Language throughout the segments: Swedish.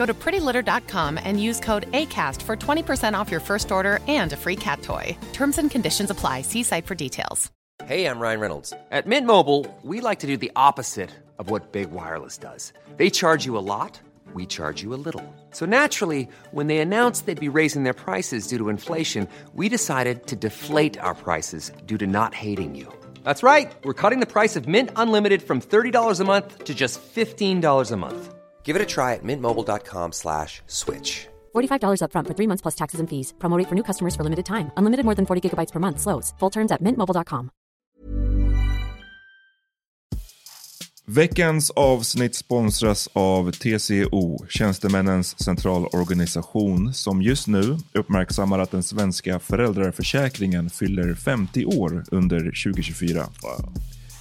Go to prettylitter.com and use code ACAST for 20% off your first order and a free cat toy. Terms and conditions apply. See site for details. Hey, I'm Ryan Reynolds. At Mint Mobile, we like to do the opposite of what Big Wireless does. They charge you a lot, we charge you a little. So naturally, when they announced they'd be raising their prices due to inflation, we decided to deflate our prices due to not hating you. That's right. We're cutting the price of Mint Unlimited from $30 a month to just $15 a month. Give it a try at mintmobile.com slash switch. $45 upfront for three months plus taxes and fees. Promo rate for new customers for limited time. Unlimited more than 40 gigabytes per month. Slows. Full terms at mintmobile.com. Veckans avsnitt sponsras av TCO, Tjänstemännens centralorganisation, som just nu uppmärksammar att den svenska föräldraförsäkringen fyller 50 år under 2024.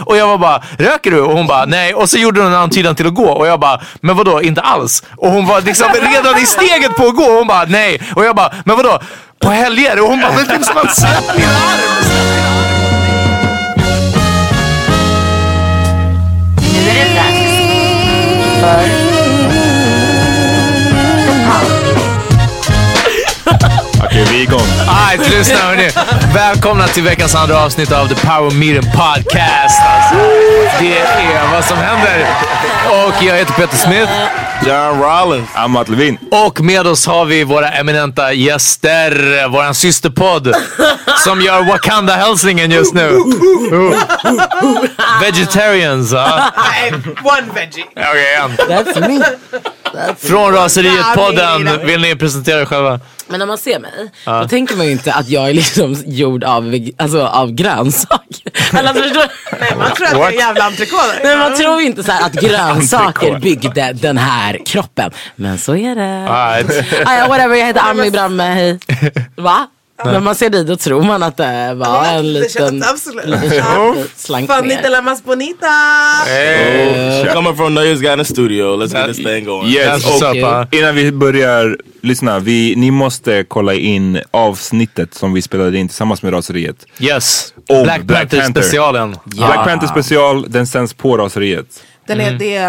Och jag var bara, röker du? Och hon bara, nej. Och så gjorde hon en antydan till att gå. Och jag bara, men vadå, inte alls? Och hon var liksom redan i steget på att gå. Och hon bara, nej. Och jag bara, men vadå, på helger? Och hon bara, men liksom! Släpp min arm! Nu är det dags för vi är igång. Alright, lyssna hörni. Välkomna till veckans andra avsnitt av The Power Meeting Podcast. Alltså, det är vad som händer. Och jag heter Peter Smith. John Rollins. Amat Levin. Och med oss har vi våra eminenta gäster. Våran systerpodd som gör Wakanda-hälsningen just nu. Vegetarians, ja. One veggie. Okej, en. That's me. Från Raseriet-podden. Vill ni presentera er själva? Men när man ser mig, då tänker man ju inte att jag är liksom gjord av, alltså, av grönsaker. Eller, alltså? Nej, man tror att det är jävla entrecote. Nej, man tror ju inte så här att grönsaker byggde den här kroppen. Men så är det. Alright. Ah, ja, whatever, jag heter Ami Bramme, hej. Va? När man ser dig då tror man att det var en det liten, liten Ja. slank Fanita la más bonita. Uh, coming from Nöjes guy in the studio, let's get this thing going. Yes, That's och up, innan vi börjar lyssna, vi, ni måste kolla in avsnittet som vi spelade in tillsammans med Raseriet. Yes. Om Black, Black Panther Panther. specialen. Black Panther special, den sänds på Raseriet. Den Mm. är det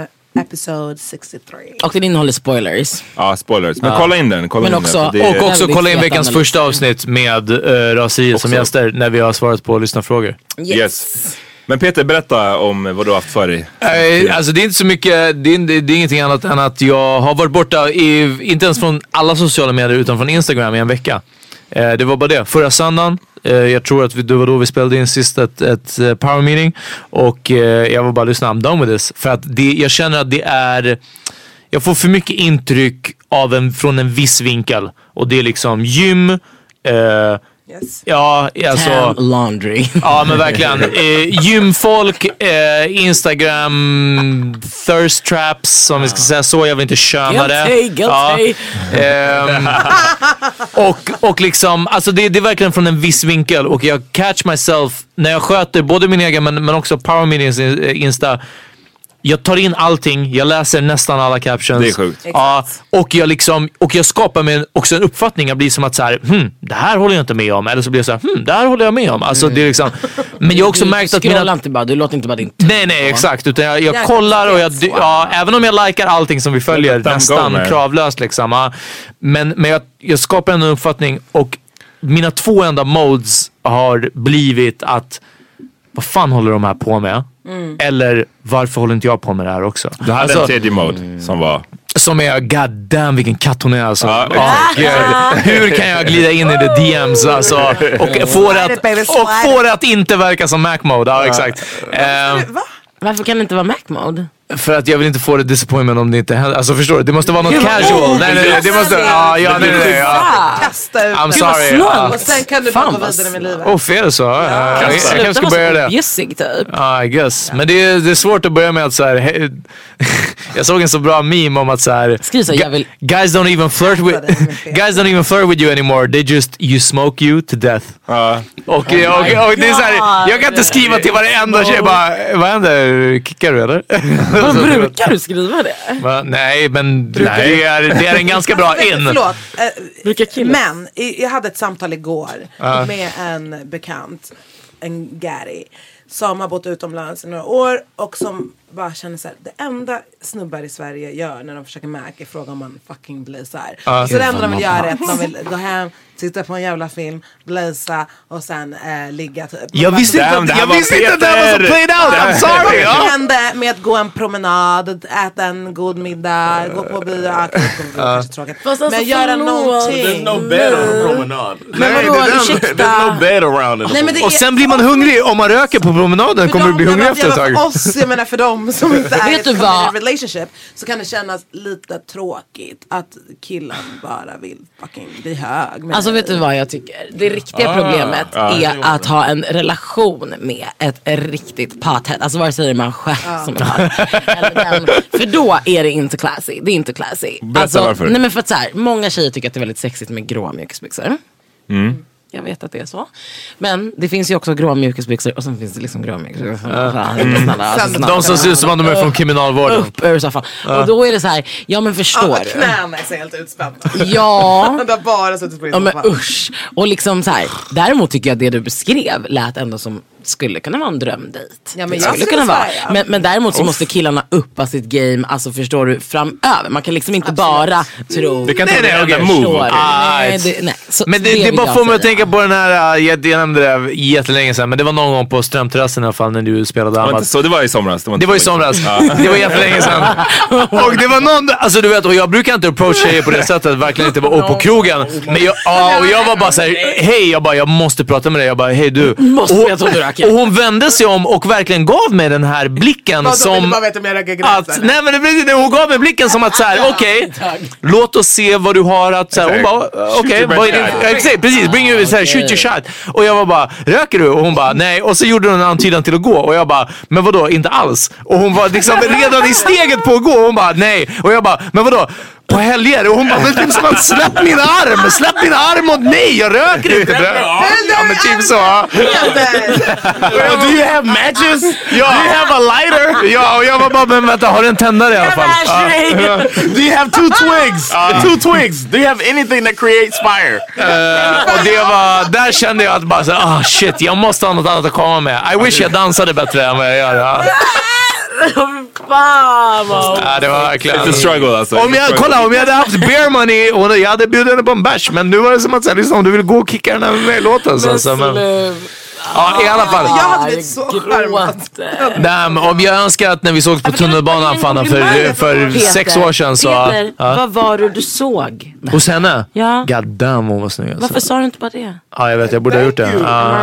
uh, episode 63. Och den innehåller spoilers. Ja, spoilers. Men kolla in den. Kolla Men in också- den, är- Och också kolla in veckans första avsnitt med uh, Raseriet som Också. gäster när vi har svarat på lyssnarfrågor. Yes. Men Peter, berätta om vad du har haft för dig. Eh, Alltså det är inte så mycket, det är, det är ingenting annat än att jag har varit borta, i, inte ens från alla sociala medier utan från Instagram i en vecka. Eh, det var bara det. Förra söndagen Eh, Eh, jag tror att vi, det var då vi spelade in sist ett, ett eh, power meeting. Och eh, jag var bara lyssna, I'm done with this. För att det, jag känner att det är, jag får för mycket intryck av en, från en viss vinkel. Och det är liksom gym, eh, Yes. Ja, alltså. Tam laundry. Ja men verkligen. Eh, gymfolk, eh, Instagram, thirst traps om vi ska säga så. Jag vill inte köna det. Guilty, guilty. Ehm, och, och liksom, alltså det, det är verkligen från en viss vinkel och jag catch myself när jag sköter både min egen men, men också power eh, Insta. Jag tar in allting, jag läser nästan alla captions. Det är sjukt. Ja, och jag, liksom, och jag skapar mig också en uppfattning. Jag blir som att så här, hmm, det här håller jag inte med om. Eller så blir jag så här, hmm, det här håller jag med om. Alltså, det är liksom, men jag har också du märkt att mina... inte bara, du låter inte bara din Nej, nej, exakt. Utan jag, jag kollar och jag, ja, även om jag likar allting som vi följer nästan kravlöst liksom. Ja. Men, men jag, jag skapar en uppfattning och mina två enda modes har blivit att vad fan håller de här på med? Eller varför håller inte jag på med det här också? Du hade Alltså, en tredje mode som var... som är god damn vilken katt hon är alltså. Ja, Ja, gud. Hur kan jag glida in i the DMs alltså, och få det att, och få det att inte verka som Mac mode. Ja, exakt. Va? Varför kan det inte vara Mac mode? För att jag vill inte få det disappointment om det inte händer. Alltså förstår du? Det måste vara något Gud, casual. oh, Nej, nej, nej. Det måste... Ja, ja, nej, nej, nej. Ja. Kasta ut I'm det. sorry. Ja. Och sen kan du Fan, bara gå vidare med livet. Oh, fel så. Ja, jag, jag Sluta kanske ska börja det. bjussig typ. Ja, I guess. Men det är, det är svårt att börja med att så här, he, Jag såg en så bra meme om att så här, Skriv så, jag vill- Guys don't even flirt with. Guys don't even flirt with you anymore. They just you smoke you to death. Ja. Och, och, och, det är så här, jag kan inte skriva till varenda tjej bara, vad händer? Kickar du eller? Vad brukar du skriva det? Va? Nej, men det är, det är en ganska bra in. Förlåt. Eh, Men jag hade ett samtal igår med en bekant, en Gary, som har bott utomlands i några år och som bara känner så här, det enda snubbar i Sverige gör när de försöker Mac är fråga om man fucking blazar. så det enda de vill göra är att de vill gå hem, titta på en jävla film, blaza och sen eh, ligga typ. Jag visste inte, att- det här jag var visste inte att det här var så played out. I'm sorry. Det Ja. hände med att gå en promenad, äta en god middag, gå på bio, ah, det kommer bli kanske tråkigt. Fast alltså, Men göra någonting. There's no bed on a promenade. Men vadå, ursäkta? There's no bed around det Och sen blir man hungrig. Om man röker på promenaden kommer du bli hungrig men efter ett tag. menar För oss, jag menar för dem som inte är i Vet ett du vad? committed relationship så kan det kännas lite tråkigt att killen bara vill fucking bli hög. med Alltså dig. vet du vad jag tycker? Det riktiga problemet är att ha en relation med ett riktigt pathead. Alltså vare sig det är man själv som har eller den. För då är det inte classy. Det är inte classy. Berätta alltså, varför. Nej men för att så här, många tjejer tycker att det är väldigt sexigt med gråa mjukisbyxor. Jag vet att det är så. Men det finns ju också gråa mjukisbyxor och sen finns det liksom gråa mjukisbyxor. Snälla, alltså. De som ser ut som att de är från kriminalvården. upp ur soffan. Och då är det så här, ja men förstår du? knäna är så helt utspända. Ja. Han har bara suttit på din Ja men soffa. usch. Och liksom så här, däremot tycker jag att det du beskrev lät ändå som skulle kunna vara en drömdejt. Ja, men det jag skulle skulle kunna vara. Men, men däremot så måste killarna uppa sitt game, alltså förstår du, framöver. Man kan liksom inte bara tro... Det kan Nej, inte nej, vara okej. en move. Ah, Nej, det, nej. Så Men det, det, vill bara får mig att tänka på den här, äh, jag, jag nämnde det jättelänge sedan, men det var någon gång på Strömterrassen i alla fall när du spelade Det var Amat. så, det var i somras. Det var, Det var i somras. Det var jättelänge sedan. Och det var någon, alltså du vet, och jag brukar inte approach tjejer på det sättet, verkligen inte vara på krogen. Men jag, ja, och jag var bara såhär, hej, jag bara, jag måste prata med dig. Jag bara, hej du. Måste, jag trodde du. Och hon vände sig om och verkligen gav mig den här blicken Vadå, vill du som... bara veta om jag röker Att, nej men det, hon gav mig blicken som att såhär, okej, låt oss se vad du har att såhär, hon bara, okej, your vad är din, shot. ja, exakt, precis, bring you, såhär, shoot your shot. Och jag var bara, röker du? Och hon bara, nej. Och så gjorde hon en antydan till att gå och jag bara, men vadå, inte alls? Och hon var liksom redan i steget på att gå och hon bara, nej. Och jag bara, men vadå? På helger? Och hon bara, men typ som att släpp min arm, släpp min arm och nej, jag röker inte. Ja men typ så. ja. Do you have matches? Ja. Do you have a lighter? Ja, och jag var bara, men vänta, har du en tändare i alla fall? Ja. Do you have two twigs? Two twigs. Do you have anything that creates fire? Eh, och det var, där kände jag att bara så, ah shit, jag måste ha något annat att komma med. I wish jag dansade bättre än vad jag gör. Fan vad... Ja, det var verkligen... It's a struggle alltså. Om jag, kolla, om jag hade haft bear money och jag hade bjudit henne på en bärs. Men nu var det som att säga, liksom, om du vill gå och kicka den här låten. Så, så, men, Ja, i alla fall. Jag hade blivit så charmad. Nej, men om jag önskar att när vi sågs på tunnelbanan Fanna för, för sex år sedan så... Peter, Ja. vad var det du såg? Hos henne? Ja. God damn hon var snygg alltså. Varför sa du inte bara det? Ja jag vet, jag borde ha gjort det. Ja,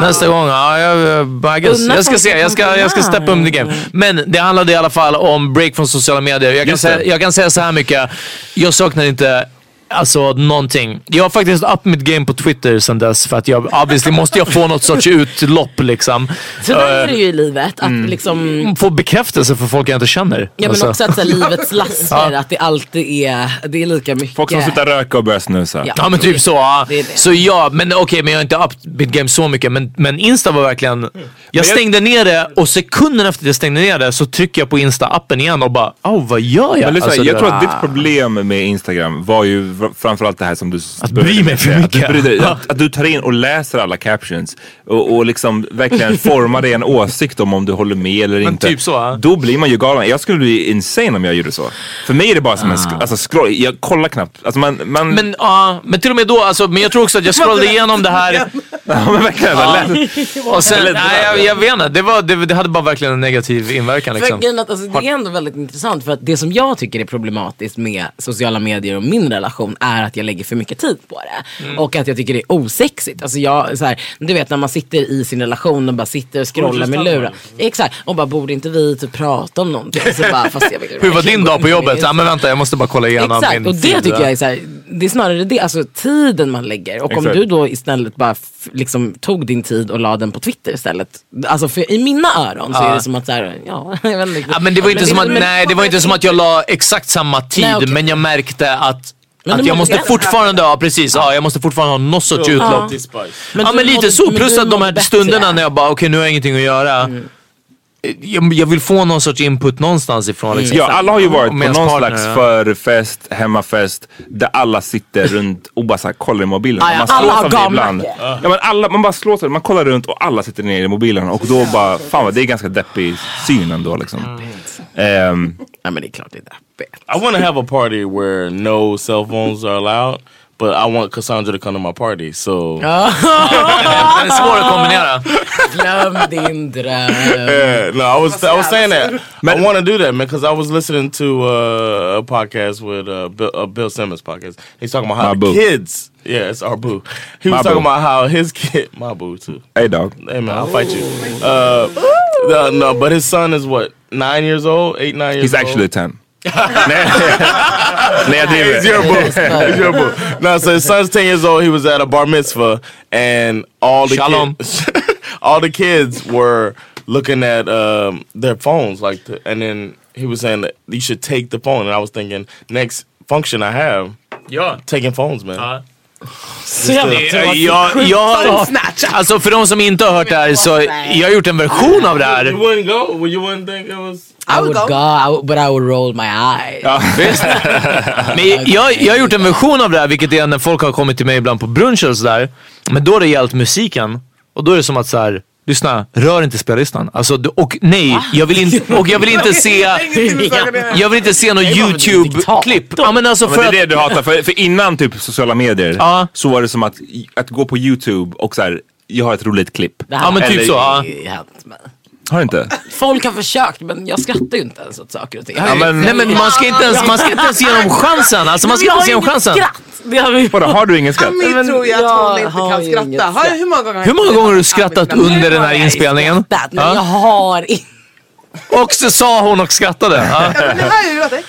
nästa gång, ja, jag, Unna jag ska se, jag ska, jag ska steppa upp the game. Men det handlade i alla fall om break från sociala medier. Jag kan, säga, jag kan säga så här mycket, jag saknar inte Alltså någonting. Jag har faktiskt up mitt game på Twitter sen dess för att jag obviously måste jag få något sorts utlopp liksom. Så där är det Eh, ju i livet. Att liksom, Få bekräftelse för folk jag inte känner. ja men Alltså. också att så här, livets laster, att det alltid är, det är lika mycket. Folk som slutar röka och börjar snusa. Ja. Ja men typ så. Ja. Det det. Så ja, men okej men jag har inte up mitt game så mycket. Men, men Insta var verkligen... Jag jag- stängde ner det och sekunden efter att jag stängde ner det så trycker jag på Insta-appen igen och bara oh, vad gör jag? Men lyssna, Alltså, jag tror att ditt problem med Instagram var ju framförallt det här som du... Att bry mig för Att du, mycket. bryr dig- att, att du tar in och läser alla captions och, och liksom verkligen formar dig en åsikt om om du håller med eller inte. typ så, ja. Då blir man ju galen. Jag skulle bli insane om jag gjorde så. För mig är det bara som en sk- alltså, scroll. Jag kollar knappt. Alltså man... man Men, ja, men till och med då, alltså, men jag tror också att jag scrollade igenom det här ja, men verkligen. Ja. läs- och sen, Eller- nej, jag, jag vet inte, det, var, det, det hade bara verkligen en negativ inverkan För liksom. att, alltså, det är ändå väldigt intressant för att det som jag tycker är problematiskt med sociala medier och min relation är att jag lägger för mycket tid på det. Mm. Och att jag tycker det är osexigt. Alltså jag, så här, du vet när man sitter i sin relation och bara sitter och scrollar med luren. Exakt, och bara borde inte vi typ prata om någonting? Så bara, fast jag vill Hur var din dag på jobbet? Ja, men vänta, jag måste bara kolla igenom Exakt, min och det tycker jag är så här, det är snarare det, alltså tiden man lägger. Och om Exakt. du då istället bara liksom tog din tid och la den på Twitter istället. Alltså för i mina öron så Ja. är det som att så här, ja, jag vet inte. Ja, men det var inte som att, men- nej, det var inte som att jag la exakt samma tid, Nej, okej. men jag märkte att Men att jag måste fortfarande, ja precis, ja, jag måste fortfarande ha något sorts utlopp. Ja. men lite så, men plus att de här stunderna när jag bara okej nu har jag ingenting att göra. Jag, jag vill få någon sorts input någonstans ifrån. Liksom. Ja, alla har ju varit på någon partner, slags ja. förfest, hemmafest där alla sitter runt och bara så här kollar i mobilen. Ja, ja, Man alla har gamla. ibland. Ja, men alla, man bara slår sig, man kollar runt och alla sitter ner i mobilen och då bara, fan vad det är ganska deppig syn ändå liksom. Ehm, Nej men det är klart det är deppigt. I want to have a party where no cell phones are allowed, but I want Cassandra to come to my party. So Den är svår att kombinera. Glöm din dröm. Yeah, no, I was I was saying that I want to do that, man, because I was listening to uh, a podcast with uh, Bill, uh, Bill Simmons podcast. He's talking about how My boo. the kids, yeah, it's our boo. He was My talking boo. about how his kid, my boo too. hey dog. Hey man, I'll fight you. Uh, no, no, but his son is what nine years old, eight nine years old. He's old. actually 10. Nej, Nej jag driver. He's your boo. He's your boo. No, so his son's ten years old. He was at a bar mitzvah, and all the Shalom. kids, all the kids were looking at um, their phones, like, to, and then he was saying that you should take the phone, and I was thinking next function I have, yeah, taking phones, man. Ja. Så jävla Jag, jag, jag, alltså för de som inte har hört det här så jag har gjort en version av det You här. wouldn't go. Well, you wouldn't think it was. I would go, I would, but I would roll my eyes. Men jag, jag har gjort en version av det här vilket är när folk har kommit till mig ibland på brunch och sådär. Men då har det gällt musiken. Och då är det som att så här, lyssna, rör inte spellistan. Alltså, och nej, jag vill inte, och jag vill inte se, jag vill inte se någon YouTube-klipp. Ja men alltså Men för det är det du hatar. För, för innan typ sociala medier Ja. så var det som att, att gå på YouTube och så här, jag har ett roligt klipp. Det här Ja, men typ så, ja. Har du inte? Folk har försökt men jag skrattar ju inte ens åt saker och ting. Ja, men- nej men man ska inte ens, man ska inte ens ge dem chansen. Alltså man ska inte ens ge dem chansen. Skratt. Det har vi Vadå, har du ingen skratt? Ami Men tror ju att jag hon inte kan skratta. Har, hur många gånger Hur många jag gånger har du skrattat under den här Jag inspelningen? skrattat, men Ja. jag har inte. Och så sa hon och skrattade. Ja. Men det här är ju.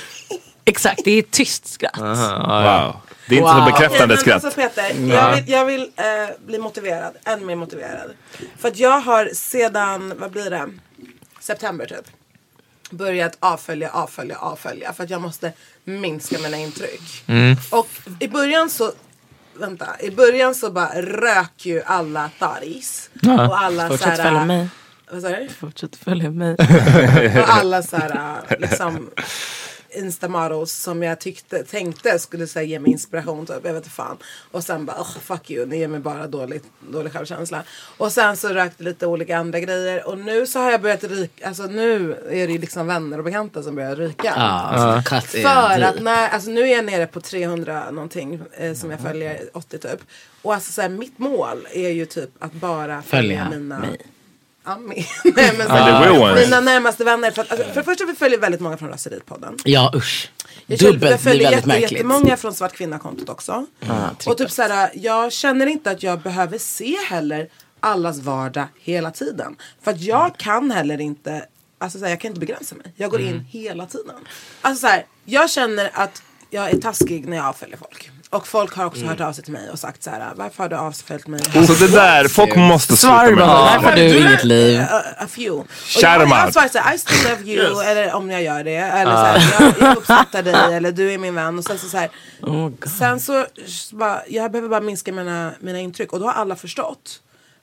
Exakt, det är ett tyst skratt. Wow. Det är inte så Wow. bekräftande men skratt. Alltså Peter, jag vill, jag vill eh, bli motiverad. Än mer motiverad. För att jag har sedan, vad blir det? September typ. Börjat avfölja, avfölja, avfölja. För att jag måste minska mina intryck. Och i början så Vänta, i början så bara rök ju alla taris. Och alla Fortsätt såhär, följa mig. Vad sa du? Fortsätt följa mig. Och alla så här, liksom, instamodels som jag tyckte, tänkte skulle så här, ge mig inspiration typ. Jag vet inte fan. Och sen bara oh, fuck you, ni ger mig bara dålig, dålig självkänsla. Och sen så rökte lite olika andra grejer. Och nu så har jag börjat ryka, alltså nu är det ju liksom vänner och bekanta som börjar ryka. Katt är För att när, alltså nu är jag nere på 300 någonting eh, som jag följer, 80 typ. Och alltså så här, mitt mål är ju typ att bara följa, Följa mina mig. Ami. Nej, men så, ones. mina närmaste vänner. För, att, alltså, för det första vi följer väldigt många från Raseritpodden. Ja usch. Jag, Dubbelt jag följer väldigt jätte, märkligt. jättemånga från Svart Kvinna-kontot också. trippelt. och typ såhär, jag känner inte att jag behöver se heller allas vardag hela tiden. För att jag kan heller inte, alltså såhär, jag kan inte begränsa mig. Jag går in hela tiden. Alltså såhär, jag känner att jag är taskig när jag avföljer folk. Och folk har också hört av sig till mig och sagt såhär, varför har du avföljt mig? Så det där, folk måste sluta med det. varför har du inget liv? A, a few. Och jag, jag svarar såhär, I still love you, eller om jag gör det. Eller såhär, jag, jag uppskattar dig, eller du är min vän. Och sen så, såhär, Oh, sen så, så bara, jag behöver bara minska mina, mina intryck. Och då har alla förstått.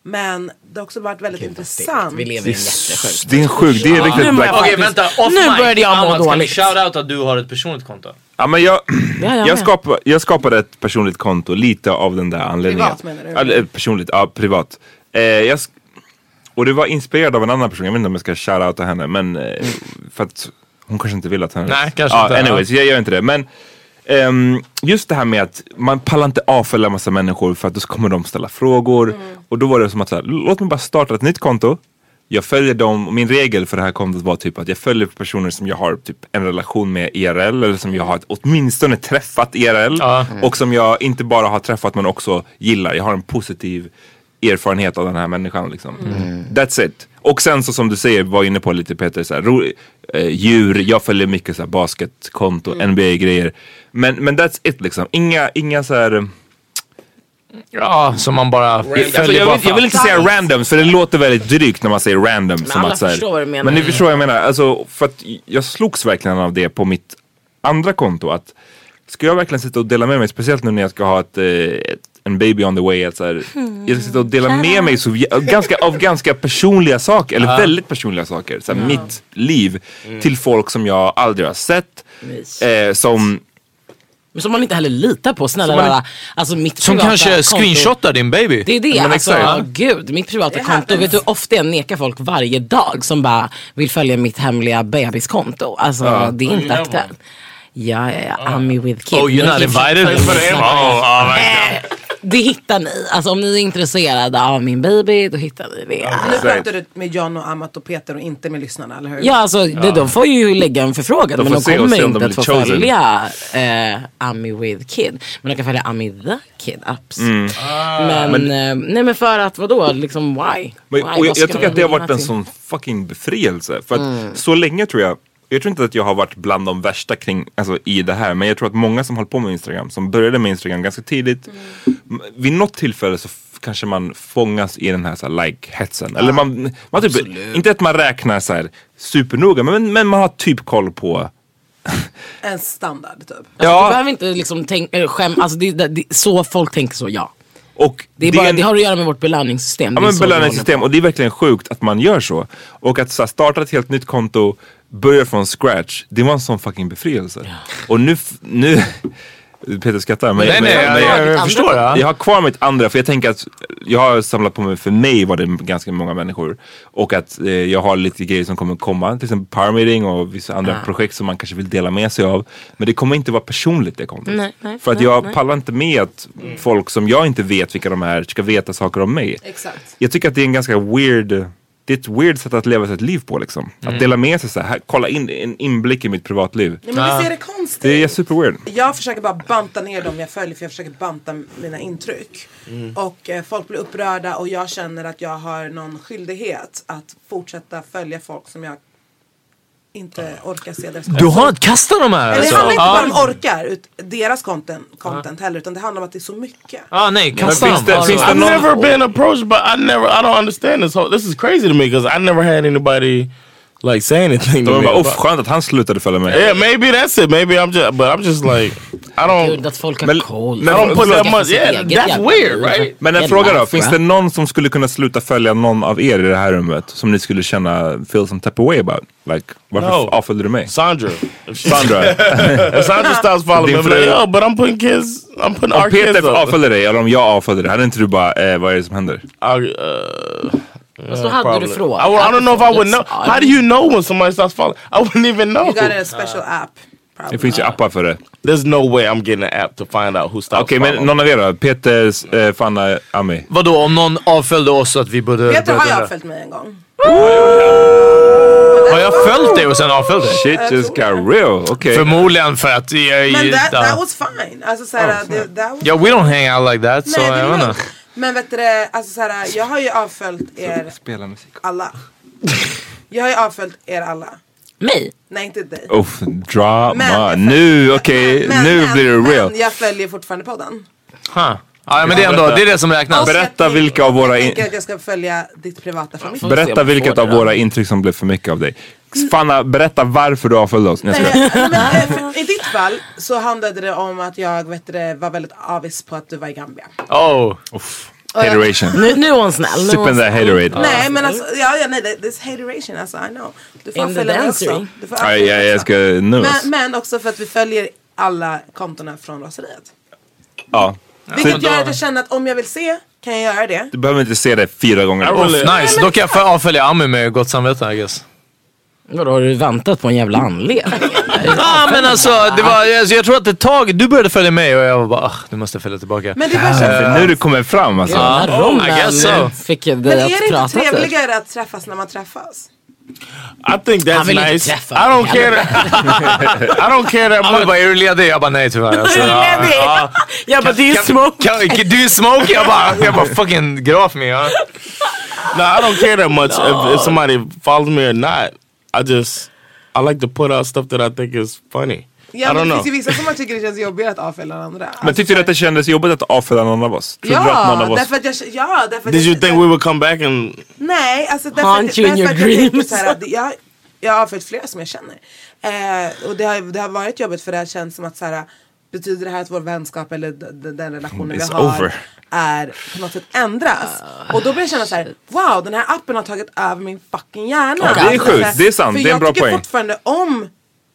Men det har också varit väldigt intressant. Vi lever i en jättesjuk. Det är en sjuk, det är riktigt black. Okej vänta, off Nu började jag må Amat, Kan vi dåligt. shout-out att du har ett personligt konto? Ja, men jag, Ja, jag skapade, jag skapade ett personligt konto lite av den där anledningen. Privat menar du? Eller, personligt, ja privat. Eh, jag, och det var inspirerad av en annan person, jag vet inte om jag ska shoutouta henne men eh, för att hon kanske inte vill att henne... Nej, kanske ja, inte, Anyways, jag gör inte det. Men ehm, just det här med att man pallar inte avfölja massa människor för att då kommer de ställa frågor. Och då var det som att så här, låt mig bara starta ett nytt konto. Jag följer dem, och min regel för det här kontot var typ att jag följer personer som jag har typ en relation med IRL eller som jag har åtminstone träffat IRL. Och som jag inte bara har träffat men också gillar. Jag har en positiv erfarenhet av den här människan liksom. That's it. Och sen så som du säger, var inne på lite Peter, så här, ro, eh, djur, jag följer mycket så här, basketkonto, NBA-grejer. Men, men that's it liksom. Inga, inga så här... Ja, som man bara Alltså, följer jag, bara vill, jag vill inte säga randoms för det låter väldigt drygt när man säger random. som alla att, så här, förstår vad du menar. Men ni förstår vad jag menar. Alltså, för att jag slogs verkligen av det på mitt andra konto. Att ska jag verkligen sitta och dela med mig, speciellt nu när jag ska ha ett, eh, ett, en baby on the way. Att, så här, jag ska sitta och dela med mig så, ganska, av ganska personliga saker, eller väldigt personliga saker. Så här, Mitt liv till folk som jag aldrig har sett. Eh, som Men som man inte heller litar på. Snälla man- rara. Alltså mitt Som kanske konto- screenshotar din baby. Det är det. Men alltså, exakt. gud, mitt privata Det konto. Vet du hur ofta jag nekar folk varje dag som bara vill följa mitt hemliga bebiskonto? Alltså det är inte aktuellt. Ja, ja, ja. Ami with kid. Oh, you're not invited? Oh, oh, verkligen. Det hittar ni. Alltså om ni är intresserade av min baby, då hittar ni det. Nu pratar du med John och Amat och Peter och inte med lyssnarna, eller hur? Ja, alltså det, de får ju lägga en förfrågan. De men de kommer inte de att få chosen. följa eh, Ami with kid. Men de kan följa Ami the kid apps. Mm. Men, eh, nej men för att vadå, liksom why? Men, why? och jag, jag tycker att det har varit en till? sån fucking befrielse. För att Mm. så länge tror jag, jag tror inte att jag har varit bland de värsta kring, alltså, i det här. Men jag tror att många som håller på med Instagram, som började med Instagram ganska tidigt. Mm. Vid något tillfälle så kanske man fångas i den här, så här like-hetsen. Eller man, man typ, inte att man räknar så här supernoga, men, men man har typ koll på En standard typ. Du Ja, behöver inte liksom tänka, skäm, alltså det, det, det, så folk tänker så ja. och Det, är bara, är en- det har att göra med vårt belöningssystem. Ja Det men belöningssystem och det är verkligen sjukt att man gör så. Och att så här, starta ett helt nytt konto, börja från scratch, det var en sån fucking befrielse. Och nu, nu Peter skrattar men, Nej, men, nej, men, jag, jag, jag, förstår. Ja. jag har kvar mitt andra för jag tänker att jag har samlat på mig, för mig var det ganska många människor. Och att eh, jag har lite grejer som kommer komma, till exempel power meeting och vissa andra projekt som man kanske vill dela med sig av. Men det kommer inte vara personligt det. Nej, nej, för att nej, jag nej. pallar inte med att folk som jag inte vet vilka de är ska veta saker om mig. Exakt. Jag tycker att det är en ganska weird det är ett weird sätt att leva sitt liv på liksom. Att dela med sig så här, kolla in en inblick i mitt privatliv. Ja, men visst är det konstigt? Det är super weird. Jag försöker bara banta ner dem jag följer för jag försöker banta mina intryck. Och eh, folk blir upprörda och jag känner att jag har någon skyldighet att fortsätta följa folk som jag inte orkar se deras Du har inte kastat de här Eller det alltså? handlar inte bara om orkar, ut, deras content, content heller utan det handlar om att det är så mycket. Ah, nej, kasta dem. det- Alltså, finns det I've never been approached, but I never. I don't understand this whole. This is crazy to me because I never had anybody like say anything De bara, uff skönt att han slutade följa mig. Yeah, maybe that's it. Maybe I'm just, but I'm just like, I don't. Gud, att folk har Men- koll. men- I don't put that much. Yeah, that's weird, right? Men en fråga då, finns det någon som skulle kunna sluta följa någon av er i det här rummet som ni skulle känna feel some type of way about? Like, varför No. avföljde du mig? Sandra. Sandra, if Sandra stops following me, I'm like, yo, but I'm putting kids, I'm putting our om kids Peter up. avföljde dig eller om jag avföljde dig, hade inte du bara, eh, vad är det som händer? I'll, uh, Fast då hade du frågat. I, I don't know if I would know. How do you know when somebody stops following? I wouldn't even know. You got a special app. Det Probably. finns ju appar för det. There's no way I'm getting an app to find out who stops Okej, following. men någon av er då? Peter, eh, Fanna, Ami? Vadå om någon avföljde oss att vi borde... Peter har började- jag avföljt mig en gång. Har jag följt dig och sen avföljt dig? Shit just got real, okej. Förmodligen för att jag... Men that, that was fine. Alltså såhär, det, that was Ja, we don't hang out like that. Så Nej, det jag är vet inte. Men vet du det, alltså såhär, jag har ju avföljt er Spela musik. alla. Jag har ju avföljt er alla. Mig? Nej inte dig. Uff, drama. Men- nu, okej, Men- nu men- blir det real. Men jag följer fortfarande podden. Huh. Ja, men det är ändå det, är det som räknas. Berätta vilka av våra... Jag In- tänker att jag ska följa ditt privata mitt. berätta vilket av våra intryck som blev för mycket av dig. Fanna, berätta varför du avföljde oss. Nej. Men, eh, I ditt fall så handlade det om att jag vet du, det, var väldigt avis på att du var i Gambia. Oh. Hateration. Nu, nu är hon snäll. Sipping that haterade. Nej men alltså, ja, ja nej det this hateration alltså I know. Du får In följa mig också. Du får Aj, aj, jag ska nu. men, men också för att vi följer alla kontona från raseriet. Ja. Vilket gör att jag känner att om jag vill se kan jag göra det. Du behöver inte se det fyra gånger. Really, Nice, då kan jag avfölja Ami med gott samvete I guess. Vadå, har du väntat på en jävla anledning? Ja men alltså, det var, alltså, jag tror att ett tag, du började följa mig och jag var bara, ah, nu måste jag följa tillbaka. Men det är bara så, För nu du kommer fram alltså. Den här Oh, I guess so. fick jag men dig är att det inte prata till. trevligare att träffas när man träffas? I think Han that's vill inte nice. I träffa don't mig care. I don't care that Ami much. bara, är du ledig? Jag bara, nej tyvärr. Alltså, ja, ja. Jag bara, är Kan- smoke. kan- kan- Du är smoke? Jag bara, jag bara fucking get off me. Ja. No, I don't care that much if, if somebody follows me or not. I just I like to put out stuff that I think is funny. Ja, I men don't det know. finns ju vissa som man tycker det känns jobbigare att avfölja än andra. Men tyckte du att det kändes jobbigt att avfölja någon av oss? Trodde du att någon Ja, av oss... därför att jag, ja, därför att Did jag, you think we would come back and Nej, alltså därför, Haunt att- you in därför your att jag tänker dreams. så här, att jag, jag har avföljt flera som jag känner. Eh, och det har, det har varit jobbigt för det har känts som att så här, betyder det här att vår vänskap eller den relationen vi It's har over. är på något sätt ändras. Och då blir jag känna så här: wow den här appen har tagit över min fucking hjärna. Ja, det är Alltså, sjukt. Det är sant. För Det är en jag bra tycker poäng. fortfarande om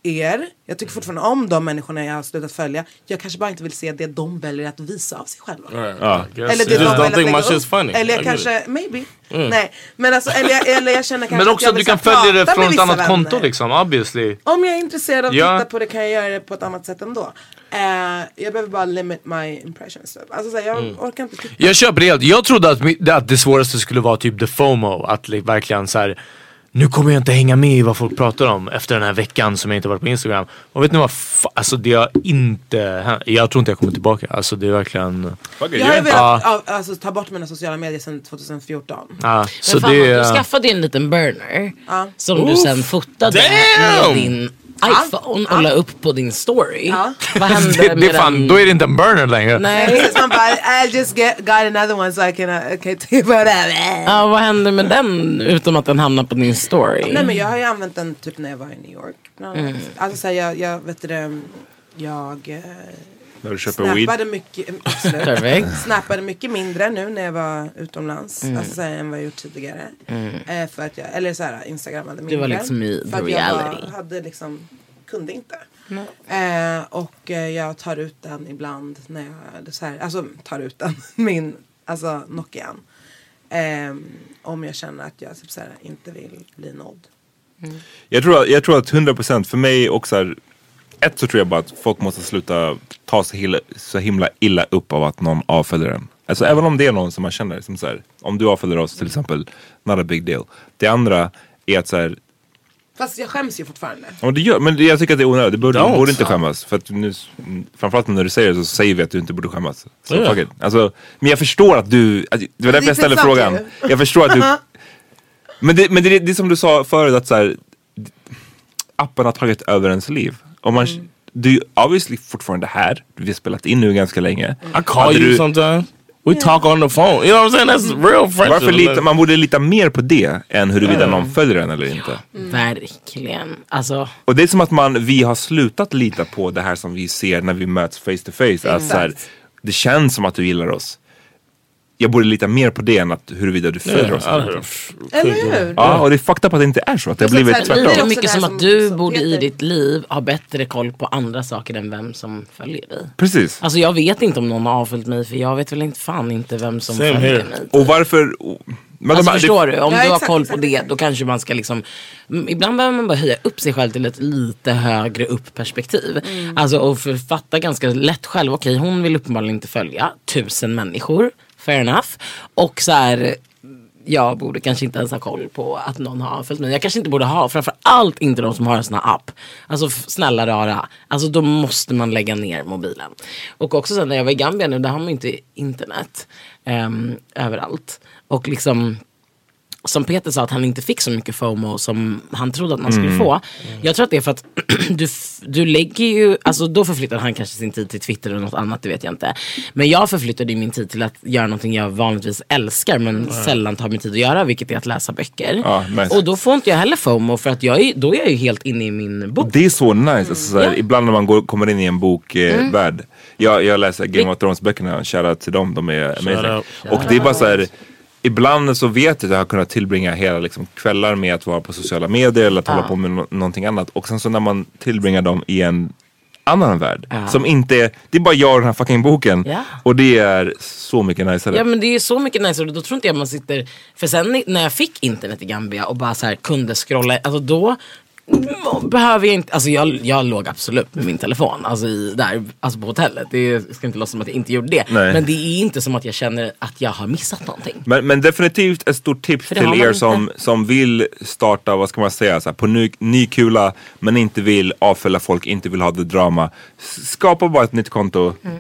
er, jag tycker fortfarande om de människorna jag har slutat följa. Jag kanske bara inte vill se det de väljer att visa av sig själva. Ja. Eller det de väljer think att lägga upp. funny? Eller jag kanske, maybe. Nej. Men alltså, eller, jag, eller jag känner kanske Men att också jag att du kan följa det från ett annat vissa konto vänner. liksom, obviously. Om jag är intresserad av att Ja. titta på det kan jag göra det på ett annat sätt ändå. Eh, jag behöver bara limit my impressions. typ. Alltså, så här, jag Mm. orkar inte titta. Jag köper det helt. Jag trodde att, att det svåraste skulle vara typ the FOMO. Att li- verkligen så här. Nu kommer jag inte hänga med i vad folk pratar om efter den här veckan som jag inte varit på Instagram. Och vet ni vad? Fa- alltså det har inte. Jag tror inte jag kommer tillbaka. Alltså det är verkligen... Jag har velat av, alltså, ta bort mina sociala medier sedan 2014. Ja, så fan, det du skaffade en liten burner Ja. som du sen fotade Damn! med din iPhone och la upp på din story. Ja. Vad hände Det, det med fan, den? då är det inte en burner längre. Nej. Man bara, I just get, got another one so I can, uh, okay, typ. Ja, vad hände med den utom att den hamnade på din story? Nej men jag har ju använt den typ när jag var i New York. Mm. Alltså så här, jag, jag vet det, jag eh, När du köper weed. snappade mycket, absolut. Perfekt. snappade mycket mindre nu när jag var utomlands. Mm. Alltså så här, än vad jag gjort tidigare. Eh, för att jag, eller så här, instagrammade mindre. Du var liksom i för att the jag reality. var, hade liksom, kunde inte. Eh, och eh, jag tar ut den ibland när jag, det så här, alltså tar ut den, min, alltså Nokian. Eh, om jag känner att jag typ så här, inte vill bli nådd. Jag tror, jag tror att 100% för mig också ett så tror jag bara att folk måste sluta ta himla, så himla illa upp av att någon avföljer en. Alltså även om det är någon som man känner, som så här, om du avföljer oss till exempel, not a big deal. Det andra är att så här, Fast jag skäms ju fortfarande. Ja, det gör, men jag tycker att det är onödigt. Du borde, Don't. borde inte skämmas. För att nu, framförallt när du säger det så säger vi att du inte borde skämmas. Så Ja. fuck it. Alltså, men jag förstår att du, att, det var därför jag ställde frågan. Jag förstår att du, men det, men det, det är som du sa förut att så här, appen har tagit över ens liv. Och man, Mm. Du är obviously fortfarande här, vi har spelat in nu ganska länge. I call Hade you du, sometimes. We talk on the phone. You know what I'm saying? That's real friendship. Varför lita, man borde lita mer på det än huruvida någon följer en eller inte. Verkligen. Alltså, Och det är som att man, vi har slutat lita på det här som vi ser när vi möts face to face. Att så här, det känns som att du gillar oss. Jag borde lita mer på det än att huruvida du följer oss. eller hur? Ja, och det är fucked up att det inte är så. Att det har blivit tvärtom. det är mycket som att du borde i ditt liv ha bättre koll på andra saker än vem som följer dig. Precis. Alltså jag vet inte om någon har avföljt mig för jag vet väl inte fan inte vem som Same följer here. mig. Och varför... Men Alltså de förstår det, du? Om Ja, du har exakt, koll på exakt, det då kanske man ska liksom Ibland behöver man bara höja upp sig själv till ett lite högre upp perspektiv. Mm. Alltså och författa ganska lätt själv. Okej hon vill uppenbarligen inte följa tusen människor. Fair enough. Och så här jag borde kanske inte ens ha koll på att någon har följt mig. Jag kanske inte borde ha, framförallt inte de som har en sån här app. Alltså snälla rara, alltså då måste man lägga ner mobilen. Och också sen när jag var i Gambia nu, där har man ju inte internet um, överallt. Och liksom som Peter sa att han inte fick så mycket FOMO som han trodde att man skulle få. Jag tror att det är för att du, du lägger ju, alltså då förflyttar han kanske sin tid till Twitter eller något annat, det vet jag inte. Men jag förflyttade min tid till att göra någonting jag vanligtvis älskar men sällan tar mig tid att göra, vilket är att läsa böcker. Ja, nice. Och då får inte jag heller FOMO för att jag är, då är jag ju helt inne i min bok. det är så nice. Alltså, så här, Ja. Ibland när man går, kommer in i en bokvärld. Eh, jag, jag läser Game of Thrones böckerna. Shoutout till dem. De är amazing. Och det är bara så. Ibland så vet jag att jag har kunnat tillbringa hela liksom, kvällar med att vara på sociala medier eller att hålla på med no- någonting annat. Och sen så när man tillbringar dem i en annan värld. Som inte är, det är bara jag och den här fucking boken. Ja. Och det är så mycket niceare. Ja men det är så mycket och då tror inte jag man sitter För sen när jag fick internet i Gambia och bara så här kunde scrolla Alltså då behöver jag inte, alltså jag, jag låg absolut med min telefon alltså, i, där, alltså på hotellet. Det är- jag ska inte låtsas som att jag inte gjorde det. Nej. Men det är inte som att jag känner att jag har missat någonting. Men, men definitivt ett stort tips till er som, som vill starta, vad ska man säga, så här, på ny, ny kula men inte vill avfölja folk, inte vill ha det drama. Skapa bara ett nytt konto Mm.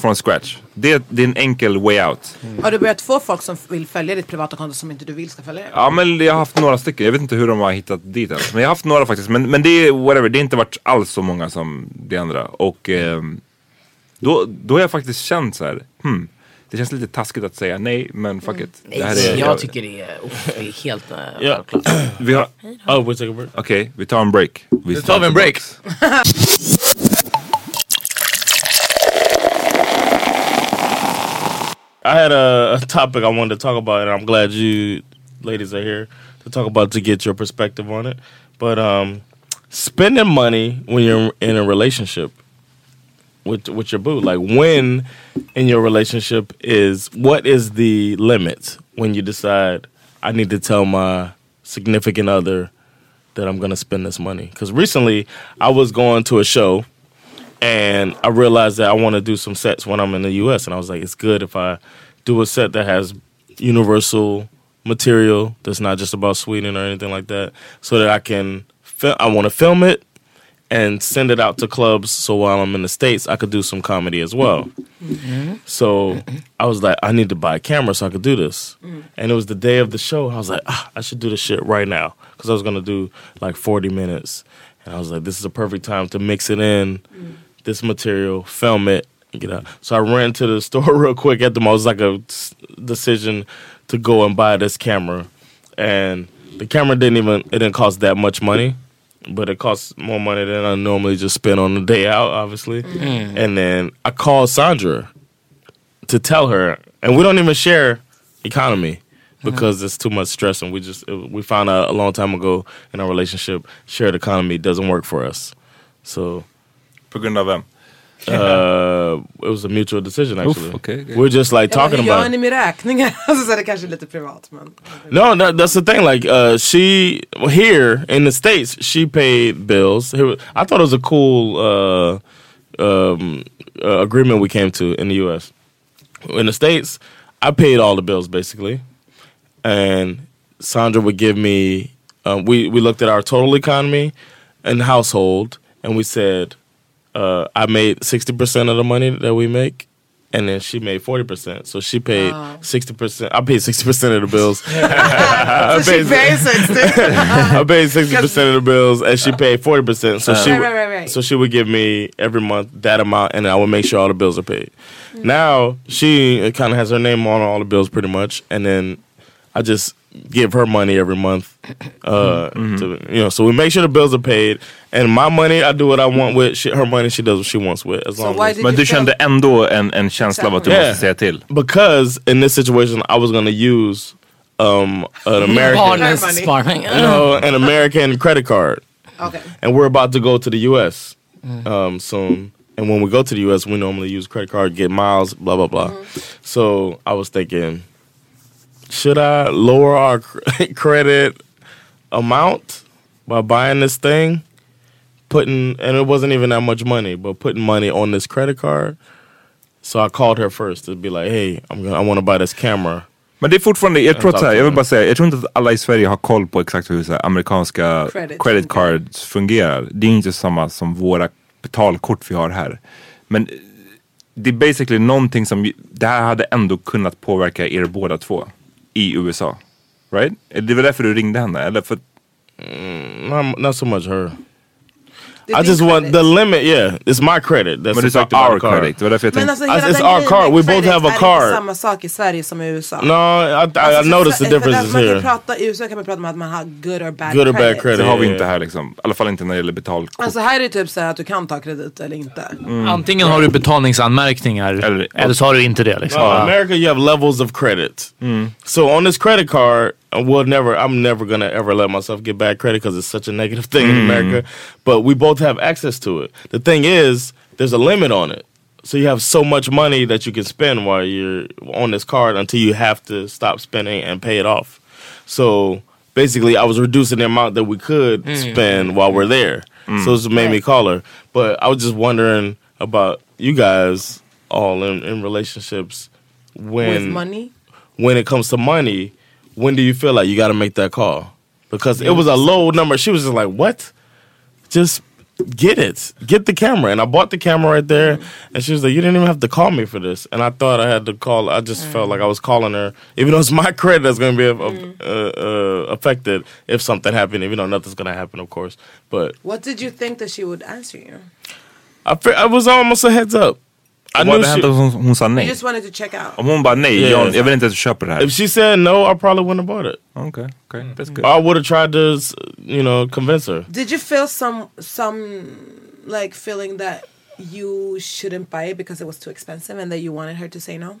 Från scratch. Det, det är en enkel way out. Har du börjat få folk som vill följa ditt privata konto som inte du vill ska följa dig? Ja men jag har haft några stycken, jag vet inte hur de har hittat dit ens. Men jag har haft några faktiskt. Men, men det är whatever, det har inte varit alls så många som det andra. Och ehm, då, då har jag faktiskt känt så här, hmm, det känns lite taskigt att säga nej men fuck it. Det här är, jag tycker det är, oh, det är helt uh, Yeah. självklart. vi har, Oh. Okej, vi tar en break. Vi tar vi en break. I had a, a topic I wanted to talk about, and I'm glad you ladies are here to talk about to get your perspective on it. But um, spending money when you're in a relationship with with your boo, like when in your relationship is what is the limit when you decide I need to tell my significant other that I'm gonna spend this money? Because recently I was going to a show and I realized that I want to do some sets when I'm in the U.S. And I was like, it's good if I do a set that has universal material that's not just about Sweden or anything like that, so that I can. Fil- I want to film it and send it out to clubs. So while I'm in the states, I could do some comedy as well. Mm-hmm. So I was like, I need to buy a camera so I could do this. Mm. And it was the day of the show. I was like, ah, I should do this shit right now because I was gonna do like 40 minutes. And I was like, this is a perfect time to mix it in, mm. This material, film it, and get out. So I ran to the store real quick at the mall. It was like a decision to go and buy this camera. And the camera didn't even, it didn't cost that much money. But it costs more money than I normally just spend on the day out, obviously. Mm. And then I called Sandra to tell her, and we don't even share economy uh-huh. because it's too much stress. And we just we found out a long time ago in our relationship, shared economy doesn't work for us. So På grund av vem? uh, it was a mutual decision actually. Oof, okay, okay. We're just like talking Hur gör about. ni med räkningar? Alltså, så är det kanske lite privat men. No, that, that's the thing. Like uh, she here in the states, she paid bills. I thought it was a cool uh, um, uh, agreement we came to in the U.S. In the states, I paid all the bills basically, and Sandra would give me. Um, we we looked at our total economy and household, and we said uh, I made sixty percent of the money that we make, and then she made forty percent. So she paid sixty percent. I paid sixty percent of the bills. I So she paid 60. I paid sixty percent of the bills, and she paid forty percent. So she Right, would- right, right, right. so she would give me every month that amount, and I would make sure all the bills are paid. Mm. Now she kind of has her name on all the bills, pretty much, and then I just give her money every month. Uh, Mm-hmm. to, you know, so we make sure the bills are paid, and my money I do what I want with. She, her money she does what she wants with. As long why as did Men you du feel- kände ändå en, en känsla av att du Yeah. måste säga till? because in this situation I was gonna use um, an American, Barnens money. sparring. you know, an American credit card. Okay. and we're about to go to the U.S. Um, soon. And when we go to the U.S., we normally use credit card, get miles, blah blah blah. So I was thinking, should I lower our cr- credit amount by buying this thing, putting, and it wasn't even that much money, but putting money on this credit card. So I called her first to be like, hey, I'm gonna, I want to buy this camera. Men det är fortfarande, jag tror, att, jag vill bara säga, jag tror inte att alla i Sverige har koll på exakt hur så här, amerikanska Credit credit, cards fungerar. Det är inte samma som våra betalkort vi har här. Men det är basically någonting som, det här hade ändå kunnat påverka er båda två i USA. Right? Det var därför du ringde henne? Eller för, mm, Not, not so much her. I just want credit. the limit. Yeah, it's my credit. That's men du affected by our the card. credit. Det var därför jag Men tänkte, alltså hela It's den our grejen med We both credit have a är card. inte samma sak i Sverige som i USA. No, I, I, Alltså, I noticed the differences man kan here. Prata, I USA kan man prata om att man har good or bad Good or bad credit. credit. det har vi inte här liksom. I alla fall inte när det gäller betalkort. Alltså här är det typ så här att du kan ta kredit eller inte. Antingen har du betalningsanmärkningar Eller- eller, så har du inte det. Liksom. No, in America, you have levels of credit. So on this credit card, we'll never. I'm never gonna ever let myself get bad credit because it's such a negative thing in mm-hmm. America. But we both have access to it. The thing is, there's a limit on it. So you have so much money that you can spend while you're on this card until you have to stop spending and pay it off. So basically, I was reducing the amount that we could mm. spend while we're there. So mm. it's made me call her. But I was just wondering about you guys all in, in relationships when With money. when it comes to money, when do you feel like you got to make that call? Because it was a low number. She was just like, "What? Just get it, get the camera." And I bought the camera right there, and she was like, "You didn't even have to call me for this." And I thought I had to call. I just felt like I was calling her, even though it's my credit that's going to be uh, uh, affected if something happened. Even though nothing's going to happen, of course. But What did you think that she would answer you? I, fe- I was almost a heads up. I Vad knew hade hänt she, om hon, hon sa You just wanted to check out. Om hon bara nej, Yeah. John, jag vill inte att du köper det här. if she said no, I probably wouldn't have bought it. Okay, okay, that's mm-hmm. good. I would have tried to, you know, convince her. Did you feel some some like feeling that you shouldn't buy it because it was too expensive and that you wanted her to say no?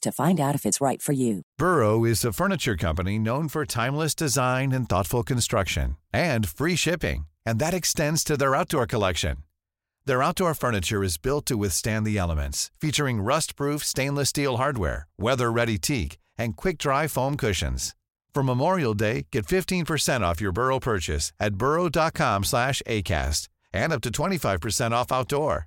to find out if it's right for you. Burrow is a furniture company known for timeless design and thoughtful construction and free shipping, and that extends to their outdoor collection. Their outdoor furniture is built to withstand the elements, featuring rust-proof stainless steel hardware, weather-ready teak, and quick-dry foam cushions. For Memorial Day, get 15% off your Burrow purchase at burrow.com slash ACAST and up to 25% off outdoor.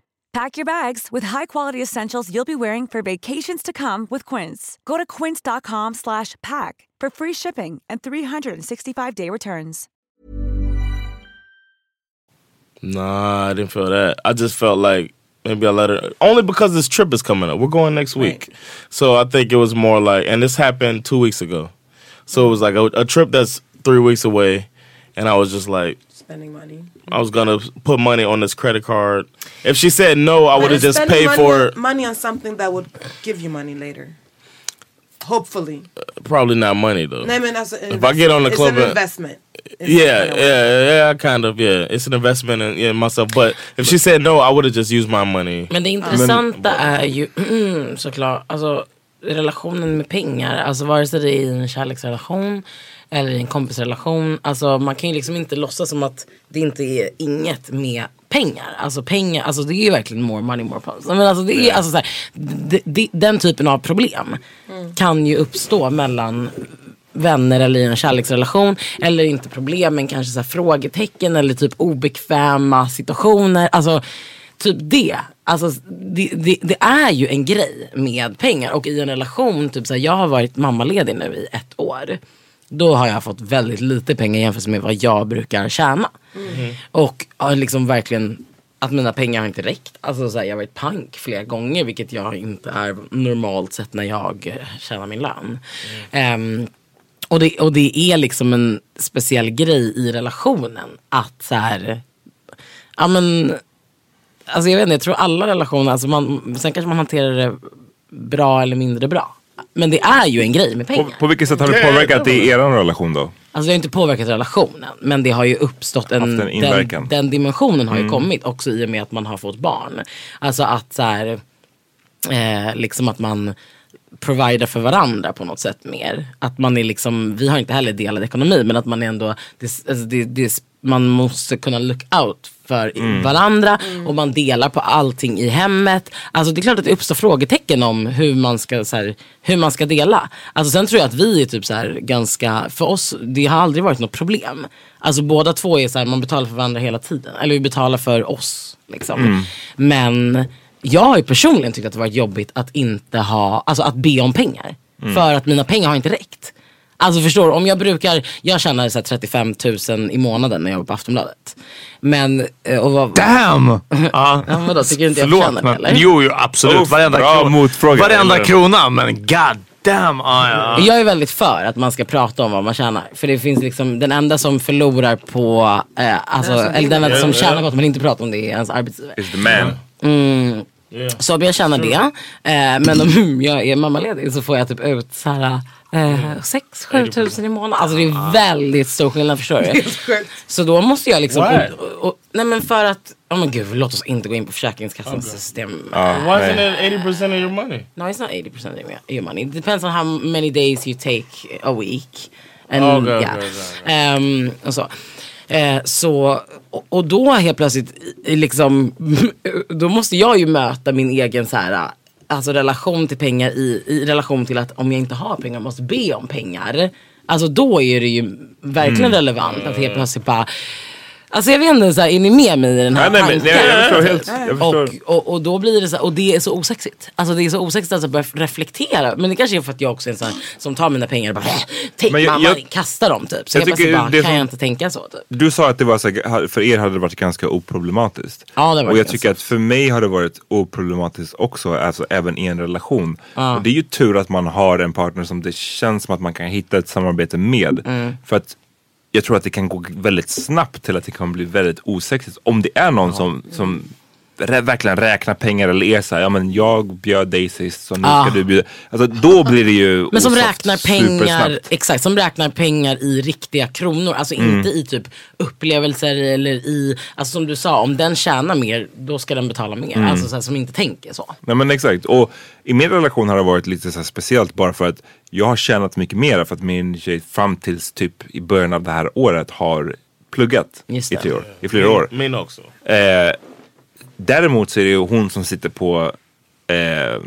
Pack your bags with high-quality essentials you'll be wearing for vacations to come with Quince. Go to quince.com slash pack for free shipping and 365-day returns. Nah, I didn't feel that. I just felt like maybe I let her only because this trip is coming up. We're going next week, so I think it was more like, and this happened two weeks ago, so it was like a, a trip that's three weeks away, and I was just like, Spending money. I was gonna put money on this credit card. If she said no, I would have just paid money, for money on something that would give you money later. Hopefully. probably not money though. Nej men alltså If I get on the it's club, an investment. It's yeah, in a yeah, yeah, kind of, yeah. It's an investment in, in myself. But if she said no, I would have just used my money. Men det um, intressanta är ju såklart, alltså relationen med pengar. Alltså vare sig det är i en kärleksrelation eller i en kompisrelation. Alltså man kan ju liksom inte låtsas som att det inte är inget med pengar. Alltså pengar, alltså det är ju verkligen more money more problems. Men alltså det är alltså så här, det, det, den typen av problem kan ju uppstå mellan vänner eller i en kärleksrelation. Eller inte problem men kanske så här frågetecken eller typ obekväma situationer. Alltså typ det. Alltså det, det, det är ju en grej med pengar. Och i en relation, typ så här, jag har varit mammaledig nu i ett år. Då har jag fått väldigt lite pengar jämfört med vad jag brukar tjäna. Och har liksom verkligen att mina pengar har inte räckt. Alltså så här, jag har varit pank flera gånger vilket jag inte är normalt sett när jag eh, tjänar min lön. Ehm, och, det, och det är liksom en speciell grej i relationen att så här, ja men, alltså jag vet inte, jag tror alla relationer, alltså man, sen kanske man hanterar det bra eller mindre bra. Men det är ju en grej med pengar. På, på vilket sätt har det påverkat det i er relation då? Alltså det har inte påverkat relationen men det har ju uppstått en, Haft en inverkan. den, den dimensionen har ju Mm. kommit också i och med att man har fått barn. Alltså att så här, eh, liksom att man provider för varandra på något sätt mer. Att man är liksom, vi har inte heller delad ekonomi men att man är ändå, det, alltså det, det, man måste kunna look out för Mm. varandra och man delar på allting i hemmet. Alltså det är klart att det uppstår frågetecken om hur man ska, så här, hur man ska dela. Alltså sen tror jag att vi är typ så här ganska, för oss, det har aldrig varit något problem. Alltså båda två är så här, man betalar för varandra hela tiden. Eller vi betalar för oss. Liksom. Mm. Men jag har ju personligen tyckt att det varit jobbigt att inte ha, alltså att be om pengar. Mm. För att mina pengar har inte räckt. Alltså förstår du, om jag brukar, jag tjänar så här 35 000 i månaden när jag jobbar på Aftonbladet. Men, eh, och vad, Damn! Ja. Ja, vadå, tycker du inte jag Förlåt, förtjänar det men, eller? Jo, jo absolut. Uff, varenda bra krona, motfråga. varenda Eller- krona, men god damn. Ah, ja. Jag är väldigt för att man ska prata om vad man tjänar. För det finns liksom, den enda som förlorar på, eh, alltså, eller den enda som tjänar på att man inte pratar om det är ens arbetsgivare. Is the man. Mm. Så om jag tjänar det, eh, men om jag är mammaledig så får jag typ ut så här eh, 6-7 tusen i månaden. Alltså det är väldigt stor skillnad förstår du. Så då måste jag liksom, och, och, nej men för att, oh men gud låt oss inte gå in på Försäkringskassans system. Ja, Why isn't it 80% of your money? No, it's not 80% of your- money. It depends on how many days you take a week. And, Okay, okay, yeah. okay, Ehm, och så. Eh, så, och, och då helt plötsligt, liksom, då måste jag ju möta min egen så här, alltså relation till pengar i, i relation till att om jag inte har pengar måste be om pengar. Alltså då är det ju verkligen Mm. relevant att helt plötsligt bara Alltså jag vet inte, så här, är ni med mig i den här Nej, nej, tanken? nej, jag förstår helt. Jag förstår. Och, och, och då blir det så här, och det är så osexigt. Alltså det är så osexigt att börja reflektera. Men det kanske är för att jag också är en sån här som tar mina pengar och bara, take Men jag- mamma, jag- kasta dem typ. Så jag jag, jag tycker bara, det kan som- jag inte tänka så typ. Du sa att det var så, här- för er hade det varit ganska oproblematiskt. Ja, det har varit och jag ganska- tycker att för mig har det varit oproblematiskt också, alltså även i en relation. Och det är ju tur att man har en partner som det känns som att man kan hitta ett samarbete med. Mm. För att jag tror att det kan gå väldigt snabbt till att det kan bli väldigt osexigt. Om det är någon som, som rä- verkligen räknar pengar eller är såhär, ja men jag bjöd dig sist så nu Ja. ska du bjuda. Alltså då blir det ju Men som räknar pengar, supersnabbt. exakt, som räknar pengar i riktiga kronor. Alltså Mm. inte i typ upplevelser eller i, alltså som du sa, om den tjänar mer, då ska den betala mer. Mm. Alltså så här, som inte tänker så. Nej men exakt. Och i min relation har det varit lite så speciellt bara för att jag har tjänat mycket mer för att min tjej fram tills typ i början av det här året har pluggat i, tre år, i flera år. Min också. Eh, däremot så är det ju hon som sitter på eh,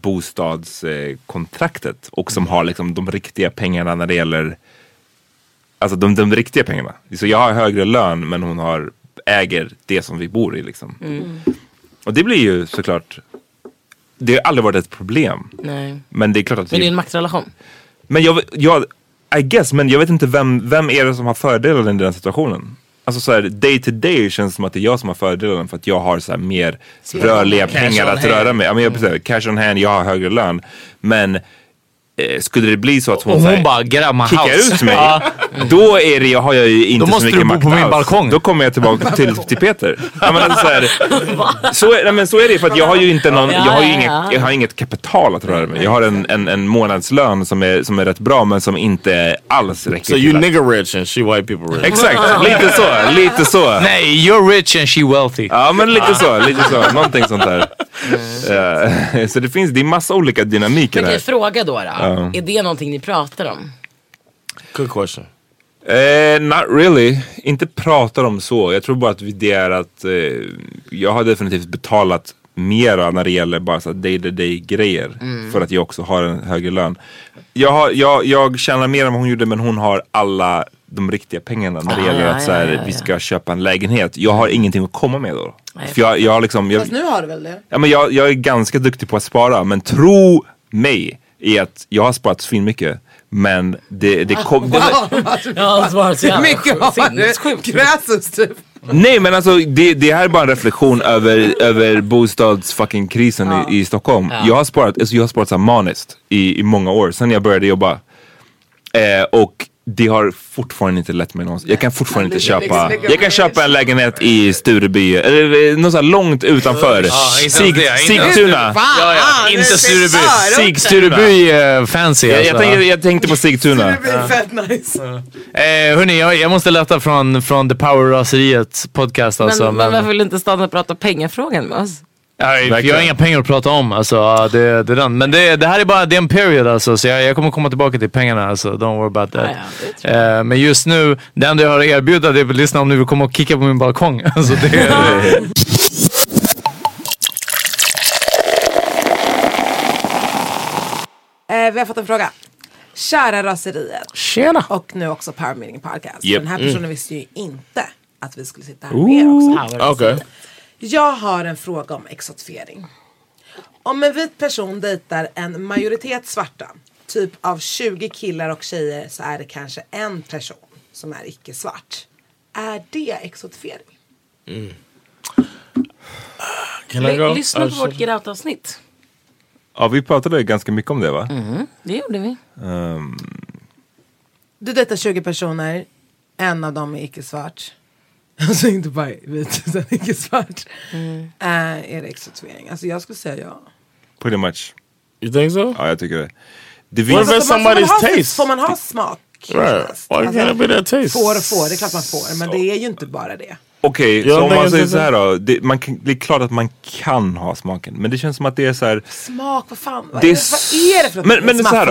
bostadskontraktet och som har liksom de riktiga pengarna när det gäller Alltså de, de riktiga pengarna. Så jag har högre lön men hon har, äger det som vi bor i liksom. Och Och det blir ju såklart, det har aldrig varit ett problem. Nej. Men det är klart att Men det är en maktrelation. men jag, jag, I guess, men jag vet inte vem, vem är det som har fördelen i den situationen? Alltså såhär, day to day känns det som att det är jag som har fördelen för att jag har så här mer rörliga Cash pengar att hand. röra mig. Ja, men jag, precis, cash on hand, jag har högre lön. Men eh, skulle det bli så att hon, Och så här, hon bara, kickar house. ut mig. då är det, jag har jag ju inte Då så måste mycket du bo makt på min alls. balkong. Då kommer jag tillbaka till, till Peter. Ja, men alltså, så, här, så, är, nej, men så är det för att jag har ju inte någon, Ja, jag har ju inget, ja. jag har inget kapital att röra mig. Jag har en, en, en månadslön som är, som är rätt bra men som inte alls räcker So you nigger rich and she white people rich. Exakt, lite så, lite så. Nej, you're rich and she wealthy. Ja men lite så, lite så, någonting sånt där. Eh, så det finns, det är massa olika dynamiker Men här. okej, fråga då. då. Ja. Är det någonting ni pratar om? Good question. Eh, not really. Inte pratar om så. Jag tror bara att vi- det är att eh, jag har definitivt betalat mera när det gäller bara så day to day grejer. Mm. För att jag också har en högre lön. Jag, har, jag, jag tjänar mer än vad hon gjorde men hon har alla de riktiga pengarna när det Ah, gäller ja, att så här, ja, ja. vi ska köpa en lägenhet. Jag har ingenting att komma med då. Nej, För jag, jag, har liksom, jag, Fast nu har du väl det? Ja, men jag, jag är ganska duktig på att spara, men tro mig i att jag har sparat svinmycket. Men det, det kom... Det, så jävla sinnessjukt. du. Gräsus typ. nej men alltså det, det här är bara en reflektion över, över bostadsfucking-krisen i, i Stockholm. Ja. Jag har sparat, alltså jag har sparat så här maniskt i, i många år, sen jag började jobba. Eh, och det har fortfarande inte lett mig någonstans. Jag kan fortfarande inte köpa, jag kan köpa en lägenhet i Stureby, eller eh, något så här långt utanför. Sig, Sigtuna. Ja. Inte Stureby. Sigtuna. Stureby är fancy Jag, alltså. jag, tänkte, på Sigtuna. Nice. Eh, hörni, jag, måste lätta från, från The Power-raseriet podcast alltså. Men, men varför vill du inte stanna och prata pengafrågan med oss? Nej, jag har inga pengar att prata om. Alltså, ja, det, det är den. Men det, det här är bara det är en period alltså, så jag, jag kommer komma tillbaka till pengarna. Alltså, don't worry about that. Eh, men just nu, det enda jag har att erbjuda det är att lyssna om ni vill komma och kicka på min balkong. Alltså, det, Eh, vi har fått en fråga. Kära raseriet. Tjena. Och nu också Power Meeting Podcast. Yep. Den här personen Mm. visste ju inte att vi skulle sitta här med också. Okay. Jag har en fråga om exotifiering. Om en vit person dejtar en majoritet svarta, typ av 20 killar och tjejer så är det kanske en person som är icke-svart. Är det exotifiering? Go? L- lyssna på vårt shit. Get Out-avsnitt. Ja, vi pratade ganska mycket om det va? Mm, det gjorde vi. Ehm, Du dejtar 20 personer, en av dem är icke-svart. Alltså inte bara vit utan icke-svart. Eh, är det exotifiering? Alltså jag skulle säga ja. pretty much. You think so? Ja, jag tycker det. det What it's somebody's Får man ha- taste? Får man ha smak? Right. Why can't it be that taste? Får och får, det är klart man får. Men det är ju inte bara det. Okej, Jag så om man säger så- här då. Det, man kan, det är klart att man kan ha smaken. Men det känns som att det är så här. Smak, vad fan? Vad, Det är, vad är det för något? Men, men det är så här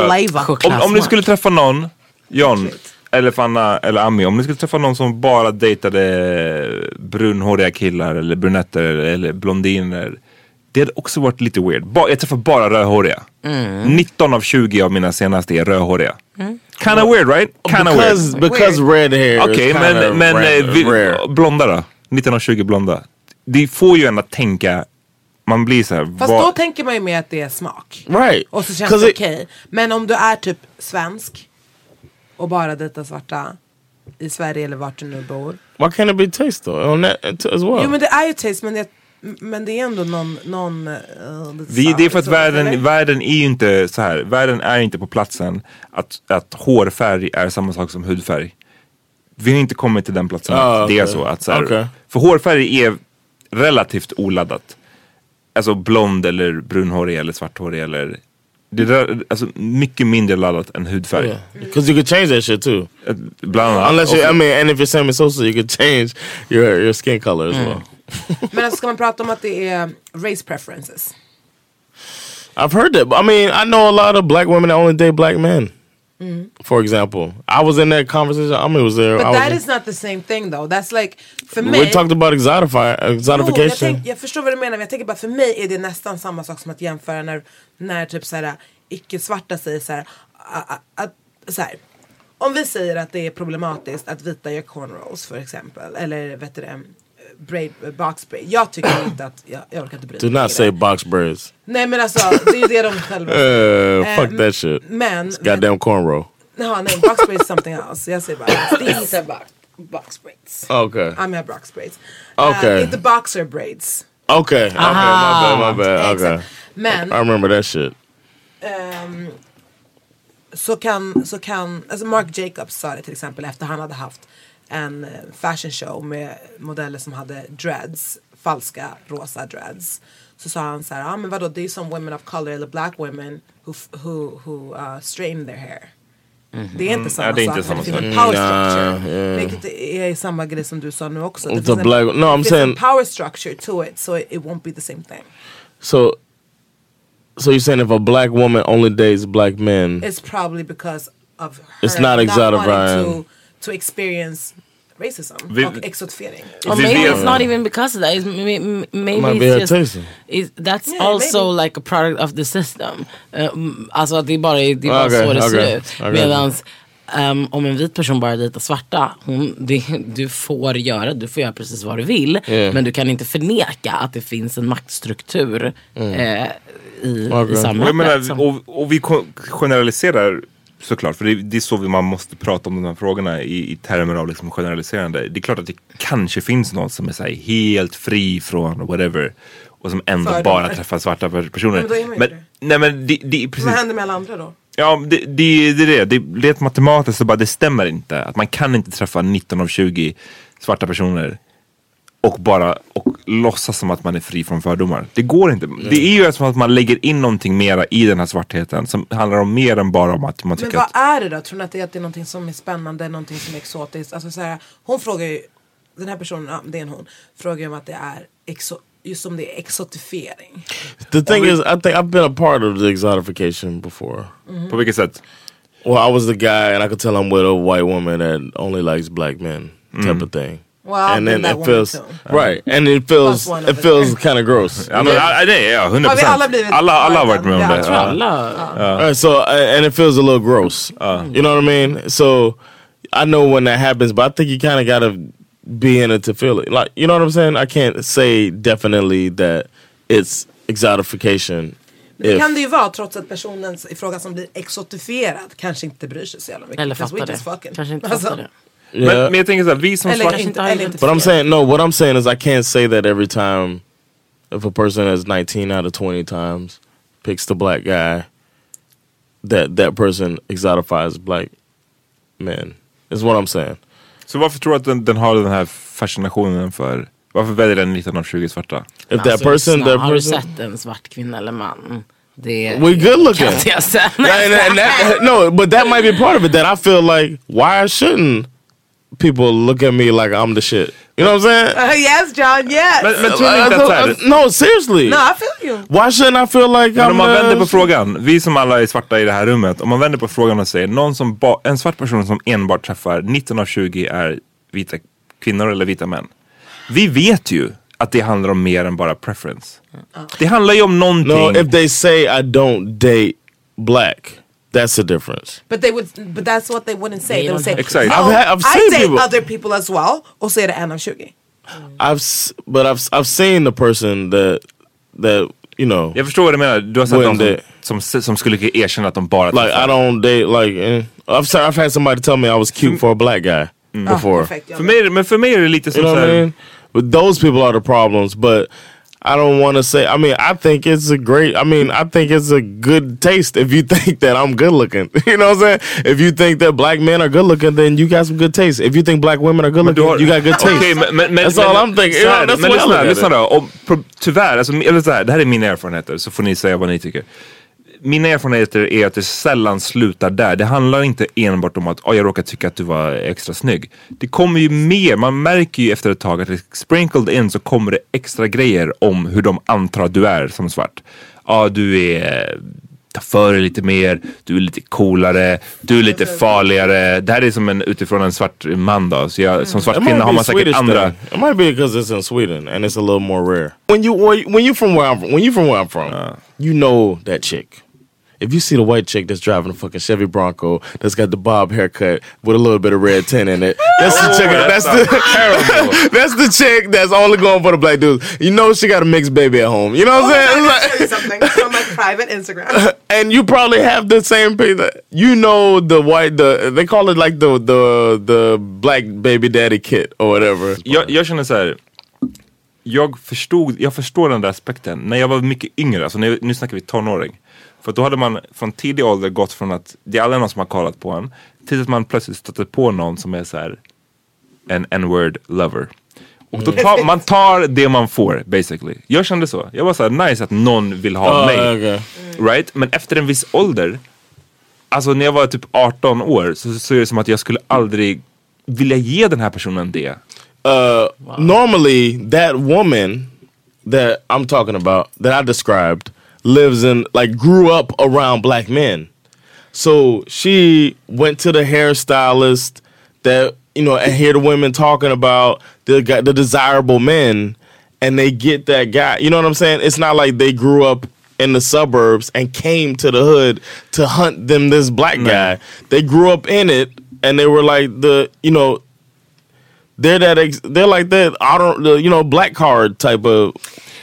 då. Om, om du skulle träffa någon, John, eller Fanna eller Ami. Om ni skulle träffa någon som bara dejtade brunhåriga killar eller brunetter eller blondiner. Det hade också varit lite weird. Ba, jag träffar bara rödhåriga. Mm. 19 av 20 av mina senaste är rödhåriga. Kinda weird right? Kinda Because- weird. because red hair is Okej, kinda men, men rare- eh, vi, rare. blonda då? 19 av 20 blonda. Det får ju en att tänka, man blir så här. Fast vad- då tänker man ju mer att det är smak. Right. Och så känns det okej. Men om du är typ svensk och bara dejtar svarta i Sverige eller vart du nu bor. Why can't it be taste though? On that as well. Jo men det är ju taste men det, men det är ändå någon... någon uh, Vi, det är för att eller? världen, världen är ju inte så här. Världen är inte på platsen att, att hårfärg är samma sak som hudfärg. Vi har inte kommit till den platsen Ah, att det är så. Att så här, Okej. För hårfärg är relativt oladdat. Alltså blond eller brunhårig eller svarthårig eller det är där, alltså, mycket mindre laddat än hudfärg. Because you could change that shit too. Bland annat. Unless you, I mean, and if you're Sammy Sosa, you could change your your skin color as Mm. well. Men alltså ska man prata om att det är race preferences? I've heard that. But I mean, I know a lot of black women that only date black men. Mm. For example, I was in that conversation. I mean, was there. But that in- is not the same thing though. That's like, för we mig... talked about exotify, Jo, jag, exotification. tänk, jag förstår vad du menar men jag tänker bara för mig är det nästan samma sak som att jämföra när, när typ såhär icke-svarta säger såhär att, att, så här, om vi säger att det är problematiskt att vita gör cornrows för exempel eller vet du det, braid, uh, box braid. Jag tycker inte att, jag, jag orkar inte bry Do mig not längre. say box braids. Nej men alltså, det är ju det de själva Uh, Eh, fuck that shit. Men, It's goddamn cornrow. Ja, nej, box braids is something else. Jag säger bara, these are box, box braids. Okay. I mean box braids. Okay. Uh, inte boxer braids. Okay. Okay. My bad. My bad. Okay. Exakt. Men- I remember that shit. Ehm, så kan, så kan, alltså Mark Jacobs sa det till exempel efter han hade haft en eh, fashion show med modeller som hade dreads, falska rosa dreads. Så sa han så här, ah, men vadå det är som women of color eller black women who, who, who uh, straighten their hair. Det är inte samma Ja, det är inte sak. samma för det finns sak. en power Mm, structure. yeah. Vilket är samma grej som du sa nu också. Det finns en- black- no, I'm saying- en power structure to it so it, won't be the same thing. So, so you're saying if a black woman only dates black men, It's probably because of her It's not exotifying. wanting to, to experience racism Vi- och exotifiering. Or maybe it's not even because of that. It's, maybe might it's just tasting. It, that's Yeah, also maybe. like a product of the system. Uh, mm, alltså att det är bara, det är bara Okay, så det okay, ser ut. okay. Medans um, om en vit person bara dejtar svarta, hon, det, du får göra, du får göra precis vad du vill. Yeah. Men du kan inte förneka att det finns en maktstruktur eh, i, Okay. i Och, samhället. jag menar, som- och, och vi generaliserar såklart, för det, det är så vi- man måste prata om de här frågorna i, i termer av liksom generaliserande. Det är klart att det kanske finns någon som är så helt fri från whatever och som ändå Fördomar. bara träffar svarta per- personer. Men Men, nej men det, det precis. Vad händer med alla andra då? Ja, det, det, det är det. det. Rent matematiskt så bara, det stämmer inte. Att man kan inte träffa 19 av 20 svarta personer och bara och låtsas som att man är fri från fördomar. Det går inte. Det är ju som att man lägger in någonting mera i den här svartheten som handlar om mer än bara om att man Men tycker vad att... är det då? Tror ni att det är, att det är någonting som är spännande, någonting som är exotiskt? Alltså så här, hon frågar ju, den här personen, ja, det är en hon, frågar ju om att det är exo, just som det är exotifiering. the thing is, I think I've been a part of the exotification before. På vilket sätt? Well, I was the guy, and I could tell I'm with a white woman that only likes black men, type of thing. Well, and then it feels too. right, and it feels it feels kind of gross. Ja, men, ja, det är jag, 100 Har vi procent. alla Alla, har varit med om det. alla. So uh, and it feels a little gross. You know what I mean? So I know when that happens, but I think you kind of gotta be in it to feel it. Like you know what I'm saying? I can't say definitely that it's exotification. Det kan det ju vara trots att personen i fråga som blir exotifierad kanske inte bryr sig så jävla mycket. Eller we fattar det. Kanske inte Alltså, fattar det. Yeah. Men, men jag tänker så här, vi som Eller svarta... kanske inte, eller inte But I'm saying no. What I'm saying is I can't say that every time if a person has 19 out of 20 times picks the black guy, that that person exotifies black men. Is what I'm saying. Så varför tror du att den, den har den här fascinationen för... Varför väljer den 19 av 20 svarta? If that Alltså, person, snart, that har du person, sett en svart kvinna eller man? Det we good looking. kan inte jag säga. Yeah, and, and that, no, but that might be part of it. That I feel like why shouldn't people look at me like I'm the shit? You know what I'm saying? Uh, yes John, yes! Men, men tror ni inte att så här, don't- I- no, seriously. no, I feel you. Why shouldn't I feel like Men I'm om man vänder på frågan, vi som alla är svarta i det här rummet, om man vänder på frågan och säger någon som ba, en svart person som enbart träffar 19 av 20 är vita kvinnor eller vita män. Vi vet ju att det handlar om mer än bara preference. Det handlar ju om någonting. No, if they say I don't date black, that's the difference. But they would, but that's what they wouldn't say. They They would don't say, have- Exakt. I've had- I've I seen date people- other people as well. Och så är det en av 20. I've s- but I've I've seen the person that that you know Jag förstår vad du menar. Du har sett When någon som, they- som, som skulle erkänna att de bara like I don't date like eh, I've sorry, I've had somebody tell me I was cute for a black guy before. Perfekt, För mig, men för mig är det lite You know what I mean? But those people are the problems. But I don't want to say. I mean, I think it's a great. I mean, I think it's a good taste if you think that I'm good looking. You know what I'm saying? If you think that black men are good looking, then you got some good taste. If you think black women are good looking, har- you got good taste. Okej, men, men, men, That's all men- I'm thinking. här, that's men lyssna, lyssna då. Pro, tyvärr, alltså, eller så här, det här är mina erfarenheter så får ni säga vad ni tycker. Mina erfarenheter är att det sällan slutar där. Det handlar inte enbart om att oh, jag råkar tycka att du var extra snygg. Det kommer ju mer, man märker ju efter ett tag att det sprinkled in så kommer det extra grejer om hur de antar att du är som svart. Ja, du är ta för dig lite mer, du är lite coolare, du är lite farligare. Det här är som en utifrån en svart man då. Så jag, som svart kvinna har man säkert Swedish andra. thing. It might be because it's in Sweden and it's a little more rare. When you when you from where I'm from, when you from where I'm from, you know that chick. If you see the white chick that's driving a fucking Chevy Bronco that's got the bob haircut with a little bit of red tint in it, that's the chick. that That's sounds the that's the chick that's only going for the black dudes. You know she got a mixed baby at home. You know what I'm oh, saying? Oh, It's like- tell you something from my private Instagram. and you probably have the same people. You know the white the they call it like the the the black baby daddy kit or whatever. Jag, jag känner så här. Jag förstod, jag förstår den där aspekten. När jag var mycket yngre, alltså när, nu snackar vi tonåring. För då hade man från tidig ålder gått från att det är aldrig någon som har kollat på en. Till att man plötsligt stöter på någon som är så här en n-word lover. Och då tar, man tar det man får basically. Jag kände så. Jag var så här nice att någon vill ha Ah, mig. okej. Right? Men efter en viss ålder, alltså när jag var typ 18 år så, så är det som att jag skulle aldrig vilja ge den här personen det. Uh, Normally, that woman that I'm talking about, that I described, lives in like grew up around black men. So she went to the hairstylist that you know, and hear the women talking about the guy, the desirable men, and they get that guy. You know what I'm saying? It's not like they grew up in the suburbs and came to the hood to hunt them this black guy. They grew up in it, and they were like the you know they're that ex- they're like that auto the, you know black card type of you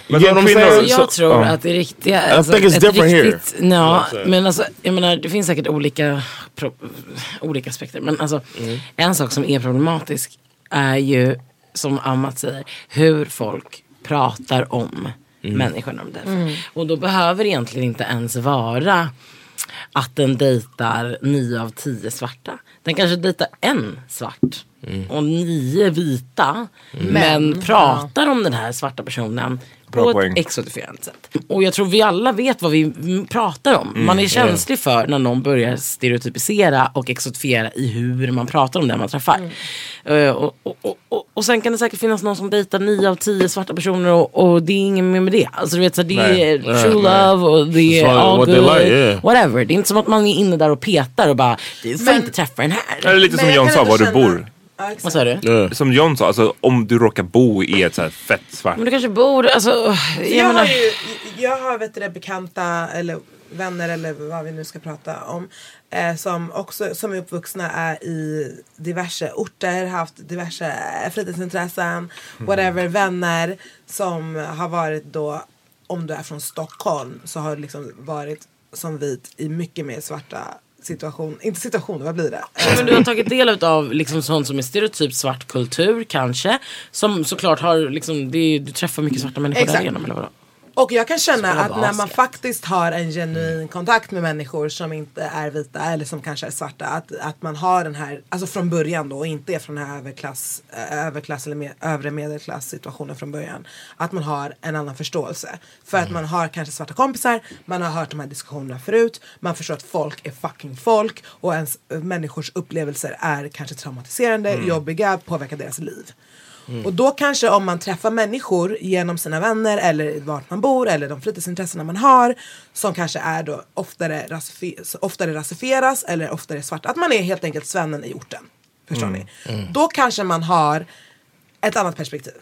Men get de what I'm kvinnor- saying? Så jag tror att det riktiga... I think it's different here. riktigt, Ja, Yeah, so- men alltså, jag menar, det finns säkert olika, pro, olika aspekter. Men alltså, Mm. en sak som är problematisk är ju, som Amat säger, hur folk pratar om Mm. människorna. Mm. Och då behöver det egentligen inte ens vara att den dejtar nio av tio svarta. Den kanske dejtar en svart Mm. och nio vita. Men pratar om den här svarta personen Bra på poäng. ett exotifierande sätt. Och jag tror vi alla vet vad vi mm, pratar om. Mm, Man är känslig för när någon börjar stereotypisera och exotifiera i hur man pratar om den man träffar. Eh, och, och, och, och, och sen kan det säkert finnas någon som dejtar nio av tio svarta personer och, och det är inget mer med det. Alltså du vet så det Nej. är Nej, true nej. love och det är all what good. like, yeah. Whatever. Det är inte som att man är inne där och petar och bara du får Men- inte träffa den här. Eller lite som Men John sa, var du känna- bor. Ja. Vad sa du? Som John sa, alltså om du råkar bo i ett så här fett svart. Men du kanske bor, alltså. Jag, Jag har menar, ju, jag har vet du, bekanta eller vänner eller vad vi nu ska prata om. Eh, som också som är uppvuxna är i diverse orter, haft diverse fritidsintressen, whatever, vänner som har varit då, om du är från Stockholm, så har du liksom varit som vit i mycket mer svarta situation, inte situationer, vad blir det? Men du har tagit del av liksom sånt som är stereotyp svart kultur kanske. Som såklart har liksom, det du träffar mycket svarta människor Exakt. därigenom eller vadå? Och jag kan känna att när man faktiskt har en genuin kontakt med människor som inte är vita eller som kanske är svarta. Att, att man har den här, alltså från början då och inte är från den här överklass, eh, överklass eller med, övre medelklass situationen från början. Att man har en annan förståelse. För att man har kanske svarta kompisar, man har hört de här diskussionerna förut. Man förstår att folk är fucking folk och ens eh, människors upplevelser är kanske traumatiserande, jobbiga, påverkar deras liv. Och då kanske om man träffar människor genom sina vänner eller vart man bor eller de fritidsintressena man har som kanske är då oftare, rasifi- oftare rasifieras eller oftare svart. Att man är helt enkelt svennen i orten. Förstår ni? Då kanske man har ett annat perspektiv.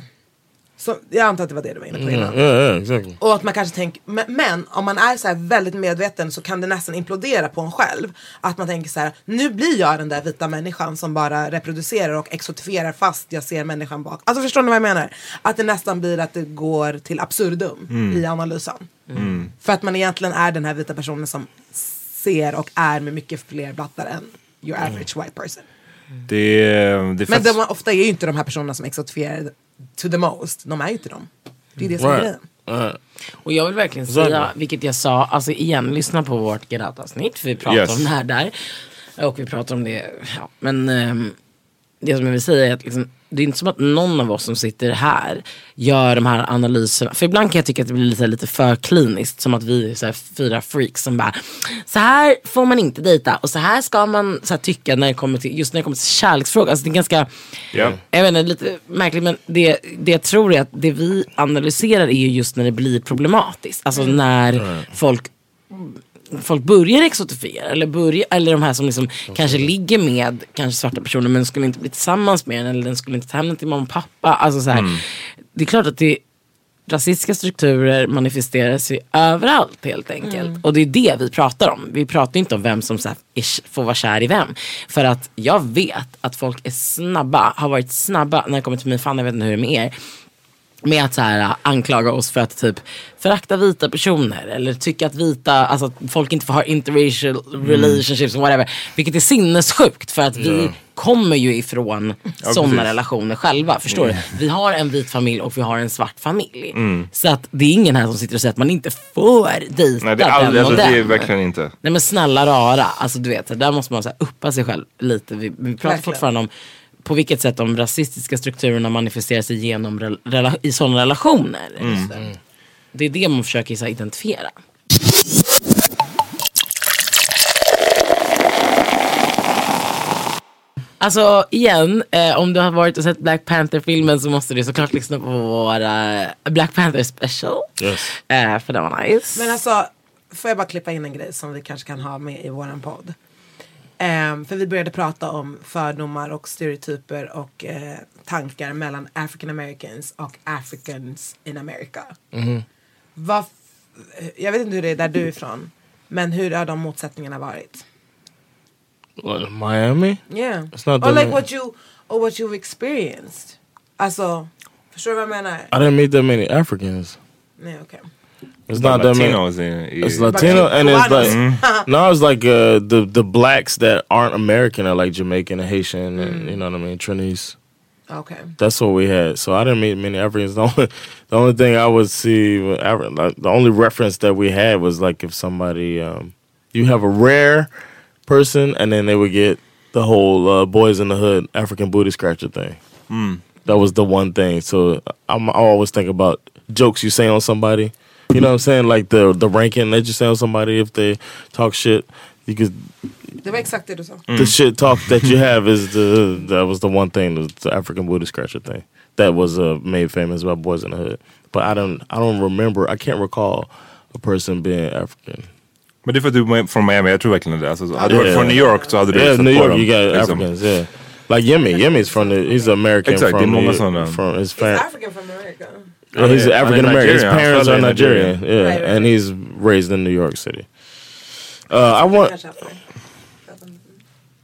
Så jag antar att det var det du var inne på innan. Yeah, yeah, exactly. Och att man kanske tänker, men, men om man är så här väldigt medveten så kan det nästan implodera på en själv. Att man tänker så här, nu blir jag den där vita människan som bara reproducerar och exotifierar fast jag ser människan bak. Alltså förstår ni vad jag menar? Att det nästan blir att det går till absurdum i analysen. För att man egentligen är den här vita personen som ser och är med mycket fler blattar än your average white person. Det, det Men de, ofta är ju inte de här personerna som exotifierar to the most. De är ju inte de. Det är det som är grejen. Right. Och jag vill verkligen säga, vilket jag sa, alltså igen, lyssna på vårt. För vi pratar Yes. om det här där. Och vi pratar om det, ja, men ehm, det som jag vill säga är att liksom, det är inte som att någon av oss som sitter här gör de här analyserna. För ibland kan jag tycka att det blir lite, lite för kliniskt. Som att vi är så här fyra freaks som bara, så här får man inte dejta. Och så här ska man så tycka när det kommer till, just när det kommer till kärleksfrågor. Alltså det är ganska, Ja. jag vet inte, lite märkligt men det, det jag tror är att det vi analyserar är ju just när det blir problematiskt. Alltså när folk folk börjar exotifiera eller, börjar, eller de här som liksom kanske ligger med kanske svarta personer men skulle inte bli tillsammans med den eller den skulle inte ta hem den till mamma och pappa. Alltså så här, Det är klart att det rasistiska strukturer manifesterar sig överallt helt enkelt. Och det är det vi pratar om. Vi pratar inte om vem som så här, är, får vara kär i vem. För att jag vet att folk är snabba, har varit snabba när det kommer till min fan, jag vet inte hur det är med er med att så här, anklaga oss för att typ förakta vita personer eller tycka att vita, alltså att folk inte får ha interracial relationships och whatever. Vilket är sinnessjukt för att vi Ja. kommer ju ifrån Ja, sådana relationer själva. Förstår Mm. du? Vi har en vit familj och vi har en svart familj. Mm. Så att det är ingen här som sitter och säger att man inte får dejta Nej, det är, den aldrig, och alltså, det är den. verkligen inte. Nej men snälla rara, alltså du vet, där måste man så här, uppa sig själv lite. Vi, vi pratar Verkligen. fortfarande om på vilket sätt de rasistiska strukturerna manifesterar sig genom i sådana relationer. Mm. Det är det man försöker så här, identifiera. Alltså igen, eh, om du har varit och sett Black Panther-filmen så måste du såklart lyssna på våra Black Panther special. Yes. Eh, för det var nice. Men alltså, får jag bara klippa in en grej som vi kanske kan ha med i våran podd. Ehm, för vi började prata om fördomar och stereotyper och eh, tankar mellan African Americans och Africans in America. Mhm. Vad f- jag vet inte hur det är där du är ifrån. Men hur har de motsättningarna varit? What, Miami? Yeah. It's not or like what you or what you've experienced. Alltså, förstår du vad jag menar? I didn't meet that many Africans. Nej, okej. It's not that many. Latinos in- i- It's Latino and it's like Mm. no, it's like uh, the the blacks that aren't American are like Jamaican and Haitian and you know what I mean, Trinese. Okay. That's what we had. So I didn't meet many Africans. The only, the only thing I would see, Afri- like, the only reference that we had was like if somebody, um, you have a rare person, and then they would get the whole uh, boys in the hood African booty scratcher thing. Mm. That was the one thing. So I'm, I always think about jokes you say on somebody. You know what I'm saying? Like the the ranking that you say on somebody if they talk shit. You could Det var exakt det du sa. the shit talk that you have is the that was the one thing the, the African booty scratcher thing that was uh, made famous by Boys in the Hood. But I don't I don't remember I can't recall a person being African. Men det är för att du är från Miami, jag tror verkligen det. Alltså, hade du varit från New York så hade du yeah, stött New på York dem, you got liksom. Africans yeah. Like Yemi, Yemi's from the he's American Exakt, det är from the- sådana. from his fam- African from America. Yeah, he's Yeah, African American. His parents are Nigerian. Nigerian. Yeah, Right, right, and he's raised in New York City. Uh, I want.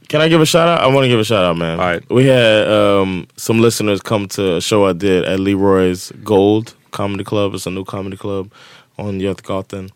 Can I give a shout out? I want to give a shout out, man. All right. We had um, some listeners come to a show I did at Leroy's Gold Comedy Club. It's a new comedy club on Götgatan.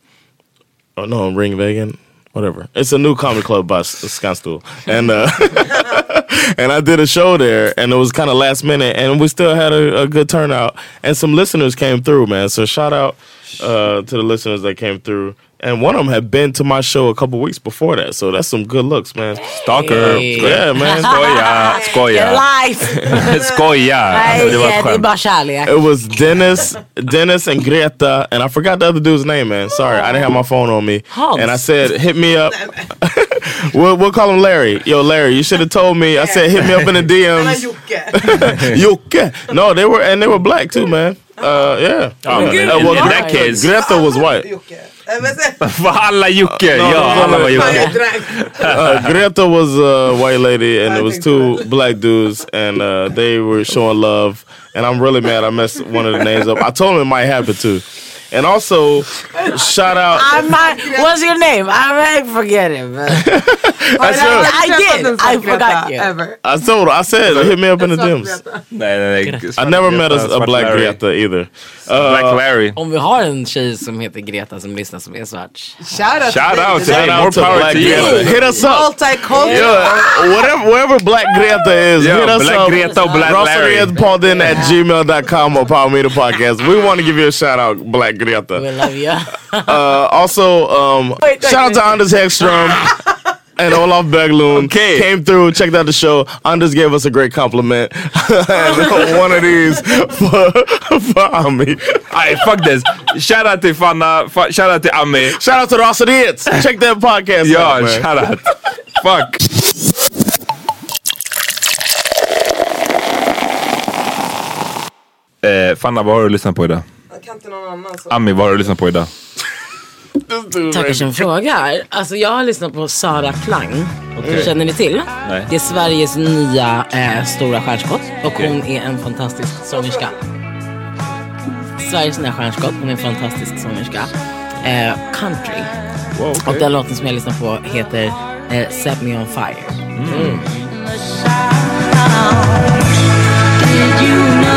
Oh no, Ringvägen. Whatever. It's a new comedy club by S- Skanstuhl. And uh, and I did a show there, and it was kind of last minute, and we still had a, a good turnout, and some listeners came through, man. So shout out uh, to the listeners that came through. And one of them had been to my show a couple weeks before that, so that's some good looks, man. Stalker. yeah, man. Skoja, skoja. Your life! skoja. Nej, Alltså, det var ett det är skämt. bara kärlek. It was Dennis, Dennis and Greta, and I forgot the other dude's name, man. Sorry, I didn't have my phone on me. Hans. And I said, hit me up. we'll, we'll call him Larry. Yo, Larry, you should have told me. I said, hit me up in the DMs. Jocke. No, they were, and they were black too, man. Uh, yeah. Oh, Uh, in- uh, in- well, in that case- Greta was white. För alla Jocke. No, Ja, alla var. Jocke. uh, Greta was a white lady, and it was two black dudes, and uh, they were showing love. And I'm really mad I messed one of the names up. I told him it might happen too. And also, shout out. I might, what's your name? I might forget it. But I, said, I did. I forgot you. Ever. I told her, I said, hit me up in the DMs. Nej, nej, nej. I never met a, a black Larry. Greta either. Uh, Black Larry. Om vi har en tjej som heter Greta som lyssnar som är svart. Shout out Shout to out to Shout hey, out more to power Black to you. Greta. Hit us up. Multicultural. Yeah, whatever, wherever Black Greta is, Yeah, hit us Black up. Greta och Black Larry. Rosariapaulden at gmail.com or Power Meter Podcast. We want to give you a shout out, Black Greta. We love you. Uh, also, um, Wait, wait, shout out to. Anders Hegstrom and Olaf Berglund. Okay. Came through, checked out the show. Anders gave us a great compliment. and one of these for, for Ami. Nej, fuck this. Shoutout till Fanna, fa- shoutout till Ami. Shout out to Rosariets. Check that podcast Ja, out, man. shoutout. Fuck. Eh, Fanna, vad har du lyssnat på idag? Kan inte någon annan så. Ami, vad har du lyssnat på idag? Tackar som frågar. Alltså jag har lyssnat på Sara Klang. Känner ni till? Nej. Det är Sveriges nya eh, stora stjärnskott. Och hon är en fantastisk sångerska. Sveriges nya stjärnskott. Hon är en fantastisk sångerska. Eh, country. Wow, okay. Och den låten som jag lyssnar på heter eh, Set Me On Fire. Mm. Did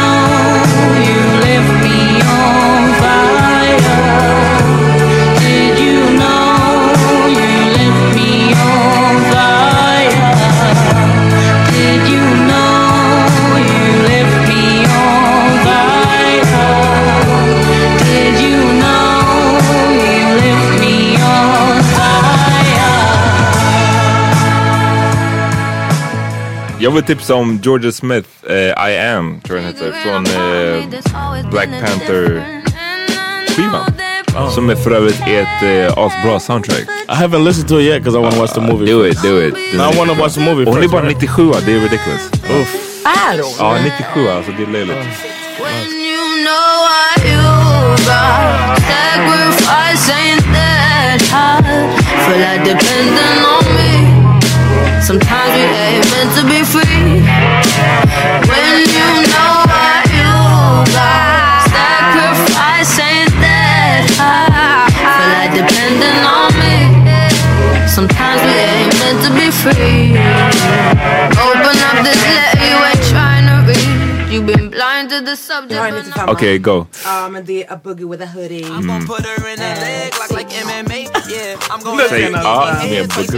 Jag vill tipsa om Georgia Smith, eh, I am, tror jag den heter, från eh, Black Panther-skivan. Som är för övrigt ett eh, asbra soundtrack. I haven't listened to it yet because I want to watch the movie. Do it, do it. No, I want to watch the movie Och Hon är bara right? 97, det är ridiculous. Uff. Är hon? Ja, 97 alltså, det är löjligt. Ain't that hard Feel like depending on me Sometimes we ain't meant to be free. When you know blind to the subject Jag har en 95 Okej, go. Ja men det är A Boogie with a Hoodie. Mm. Put her in a leg like, like MMA. Yeah, I'm Säg ja, med bugg.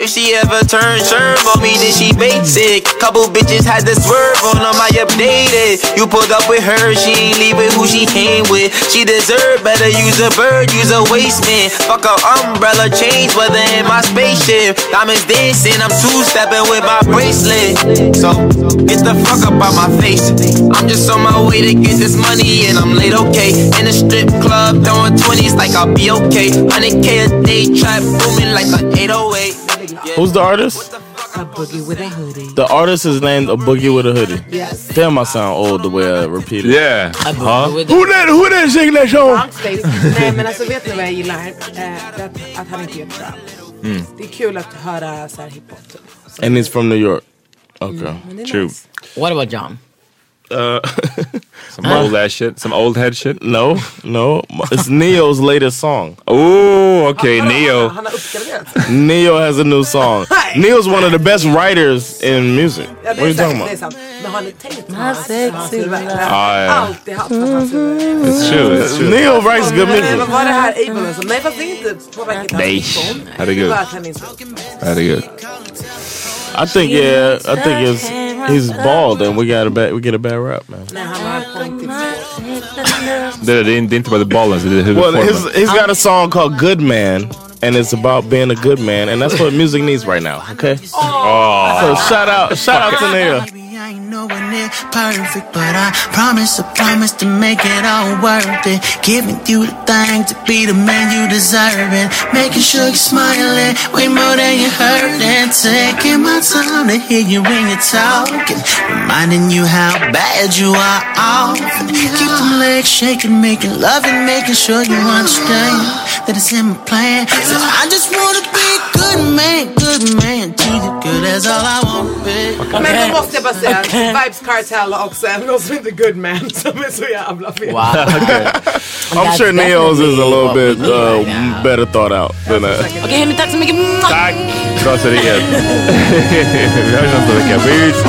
If she ever turn sherm on me, then she basic. Couple bitches had to swerve on them, I updated. You pulled up with her, she ain't leaving who she came with. She deserve better, use a bird, use a waste man. Fuck a umbrella, change weather in my spaceship. Diamonds dancing, I'm two stepping with my bracelet. So, get the fuck up out my face. I'm just on my way to get this money and I'm late, okay. In a strip club, throwing 20s like I'll be okay. 100k a day, trap booming like a 808. Who's the artist? A Boogie with a Hoodie. The artist is named A Boogie with a Hoodie. Yes. Damn, I sound old the way I repeat it. Yeah. Huh? Who that? Who that sing that song? Nej men alltså vet ni vad jag gillar? Eh, att, att han inte gör trap. Mm. Det är kul att höra så här hiphop. Typ. And he's from New York. Okay. men det True. nice. What about John? Uh, Some old ass shit, some old head shit. No, no. It's Neo's latest song. Oh, okay, Neo. Han har uppgraderat. Neo has a new song. Neo's one of the best writers in music. Ja, What are you talking sant, det är about? sant. Men har ni tänkt hans, hans huvud? Jag har ja. alltid haft på hans huvud. It's true, it's true. Neo writes good music. vad var det här Ableism? Nej fast det är inte påverkat hans Nej, herregud. Det är bara att han är inspirerad. Herregud. I think yeah, I think it's he's bald and we got a bad we get a bad rap, man. Nej, han har pointigt Det, det, är, det är inte bara the balance, det är Well, huvudformen. his, he's got a song called Good Man, and it's about being a good man, and that's what music needs right now. Okay. Oh. So shout out, shout out to Neo. I ain't nowhere near perfect, but I promise, I promise to make it all worth it. Giving you the thing to be the man you deserve it. Making sure you're smiling way more than you hurt and taking my time to hear you when you're talking. Reminding you how bad you are off. And keep them legs shaking, making love and making sure you understand that it's in my plan. So I just wanna be a good man, good man. Treat you good, that's all I want, babe. Men då måste jag bara säga Vibes Cartel också en låt som heter Good Man som är så jävla fet. okay. I'm sure Neo's is a little bit uh, better thought out than that. Okej hörni, tack så mycket. Tack! Raseriet. Vi hörs nästa vecka. Peace!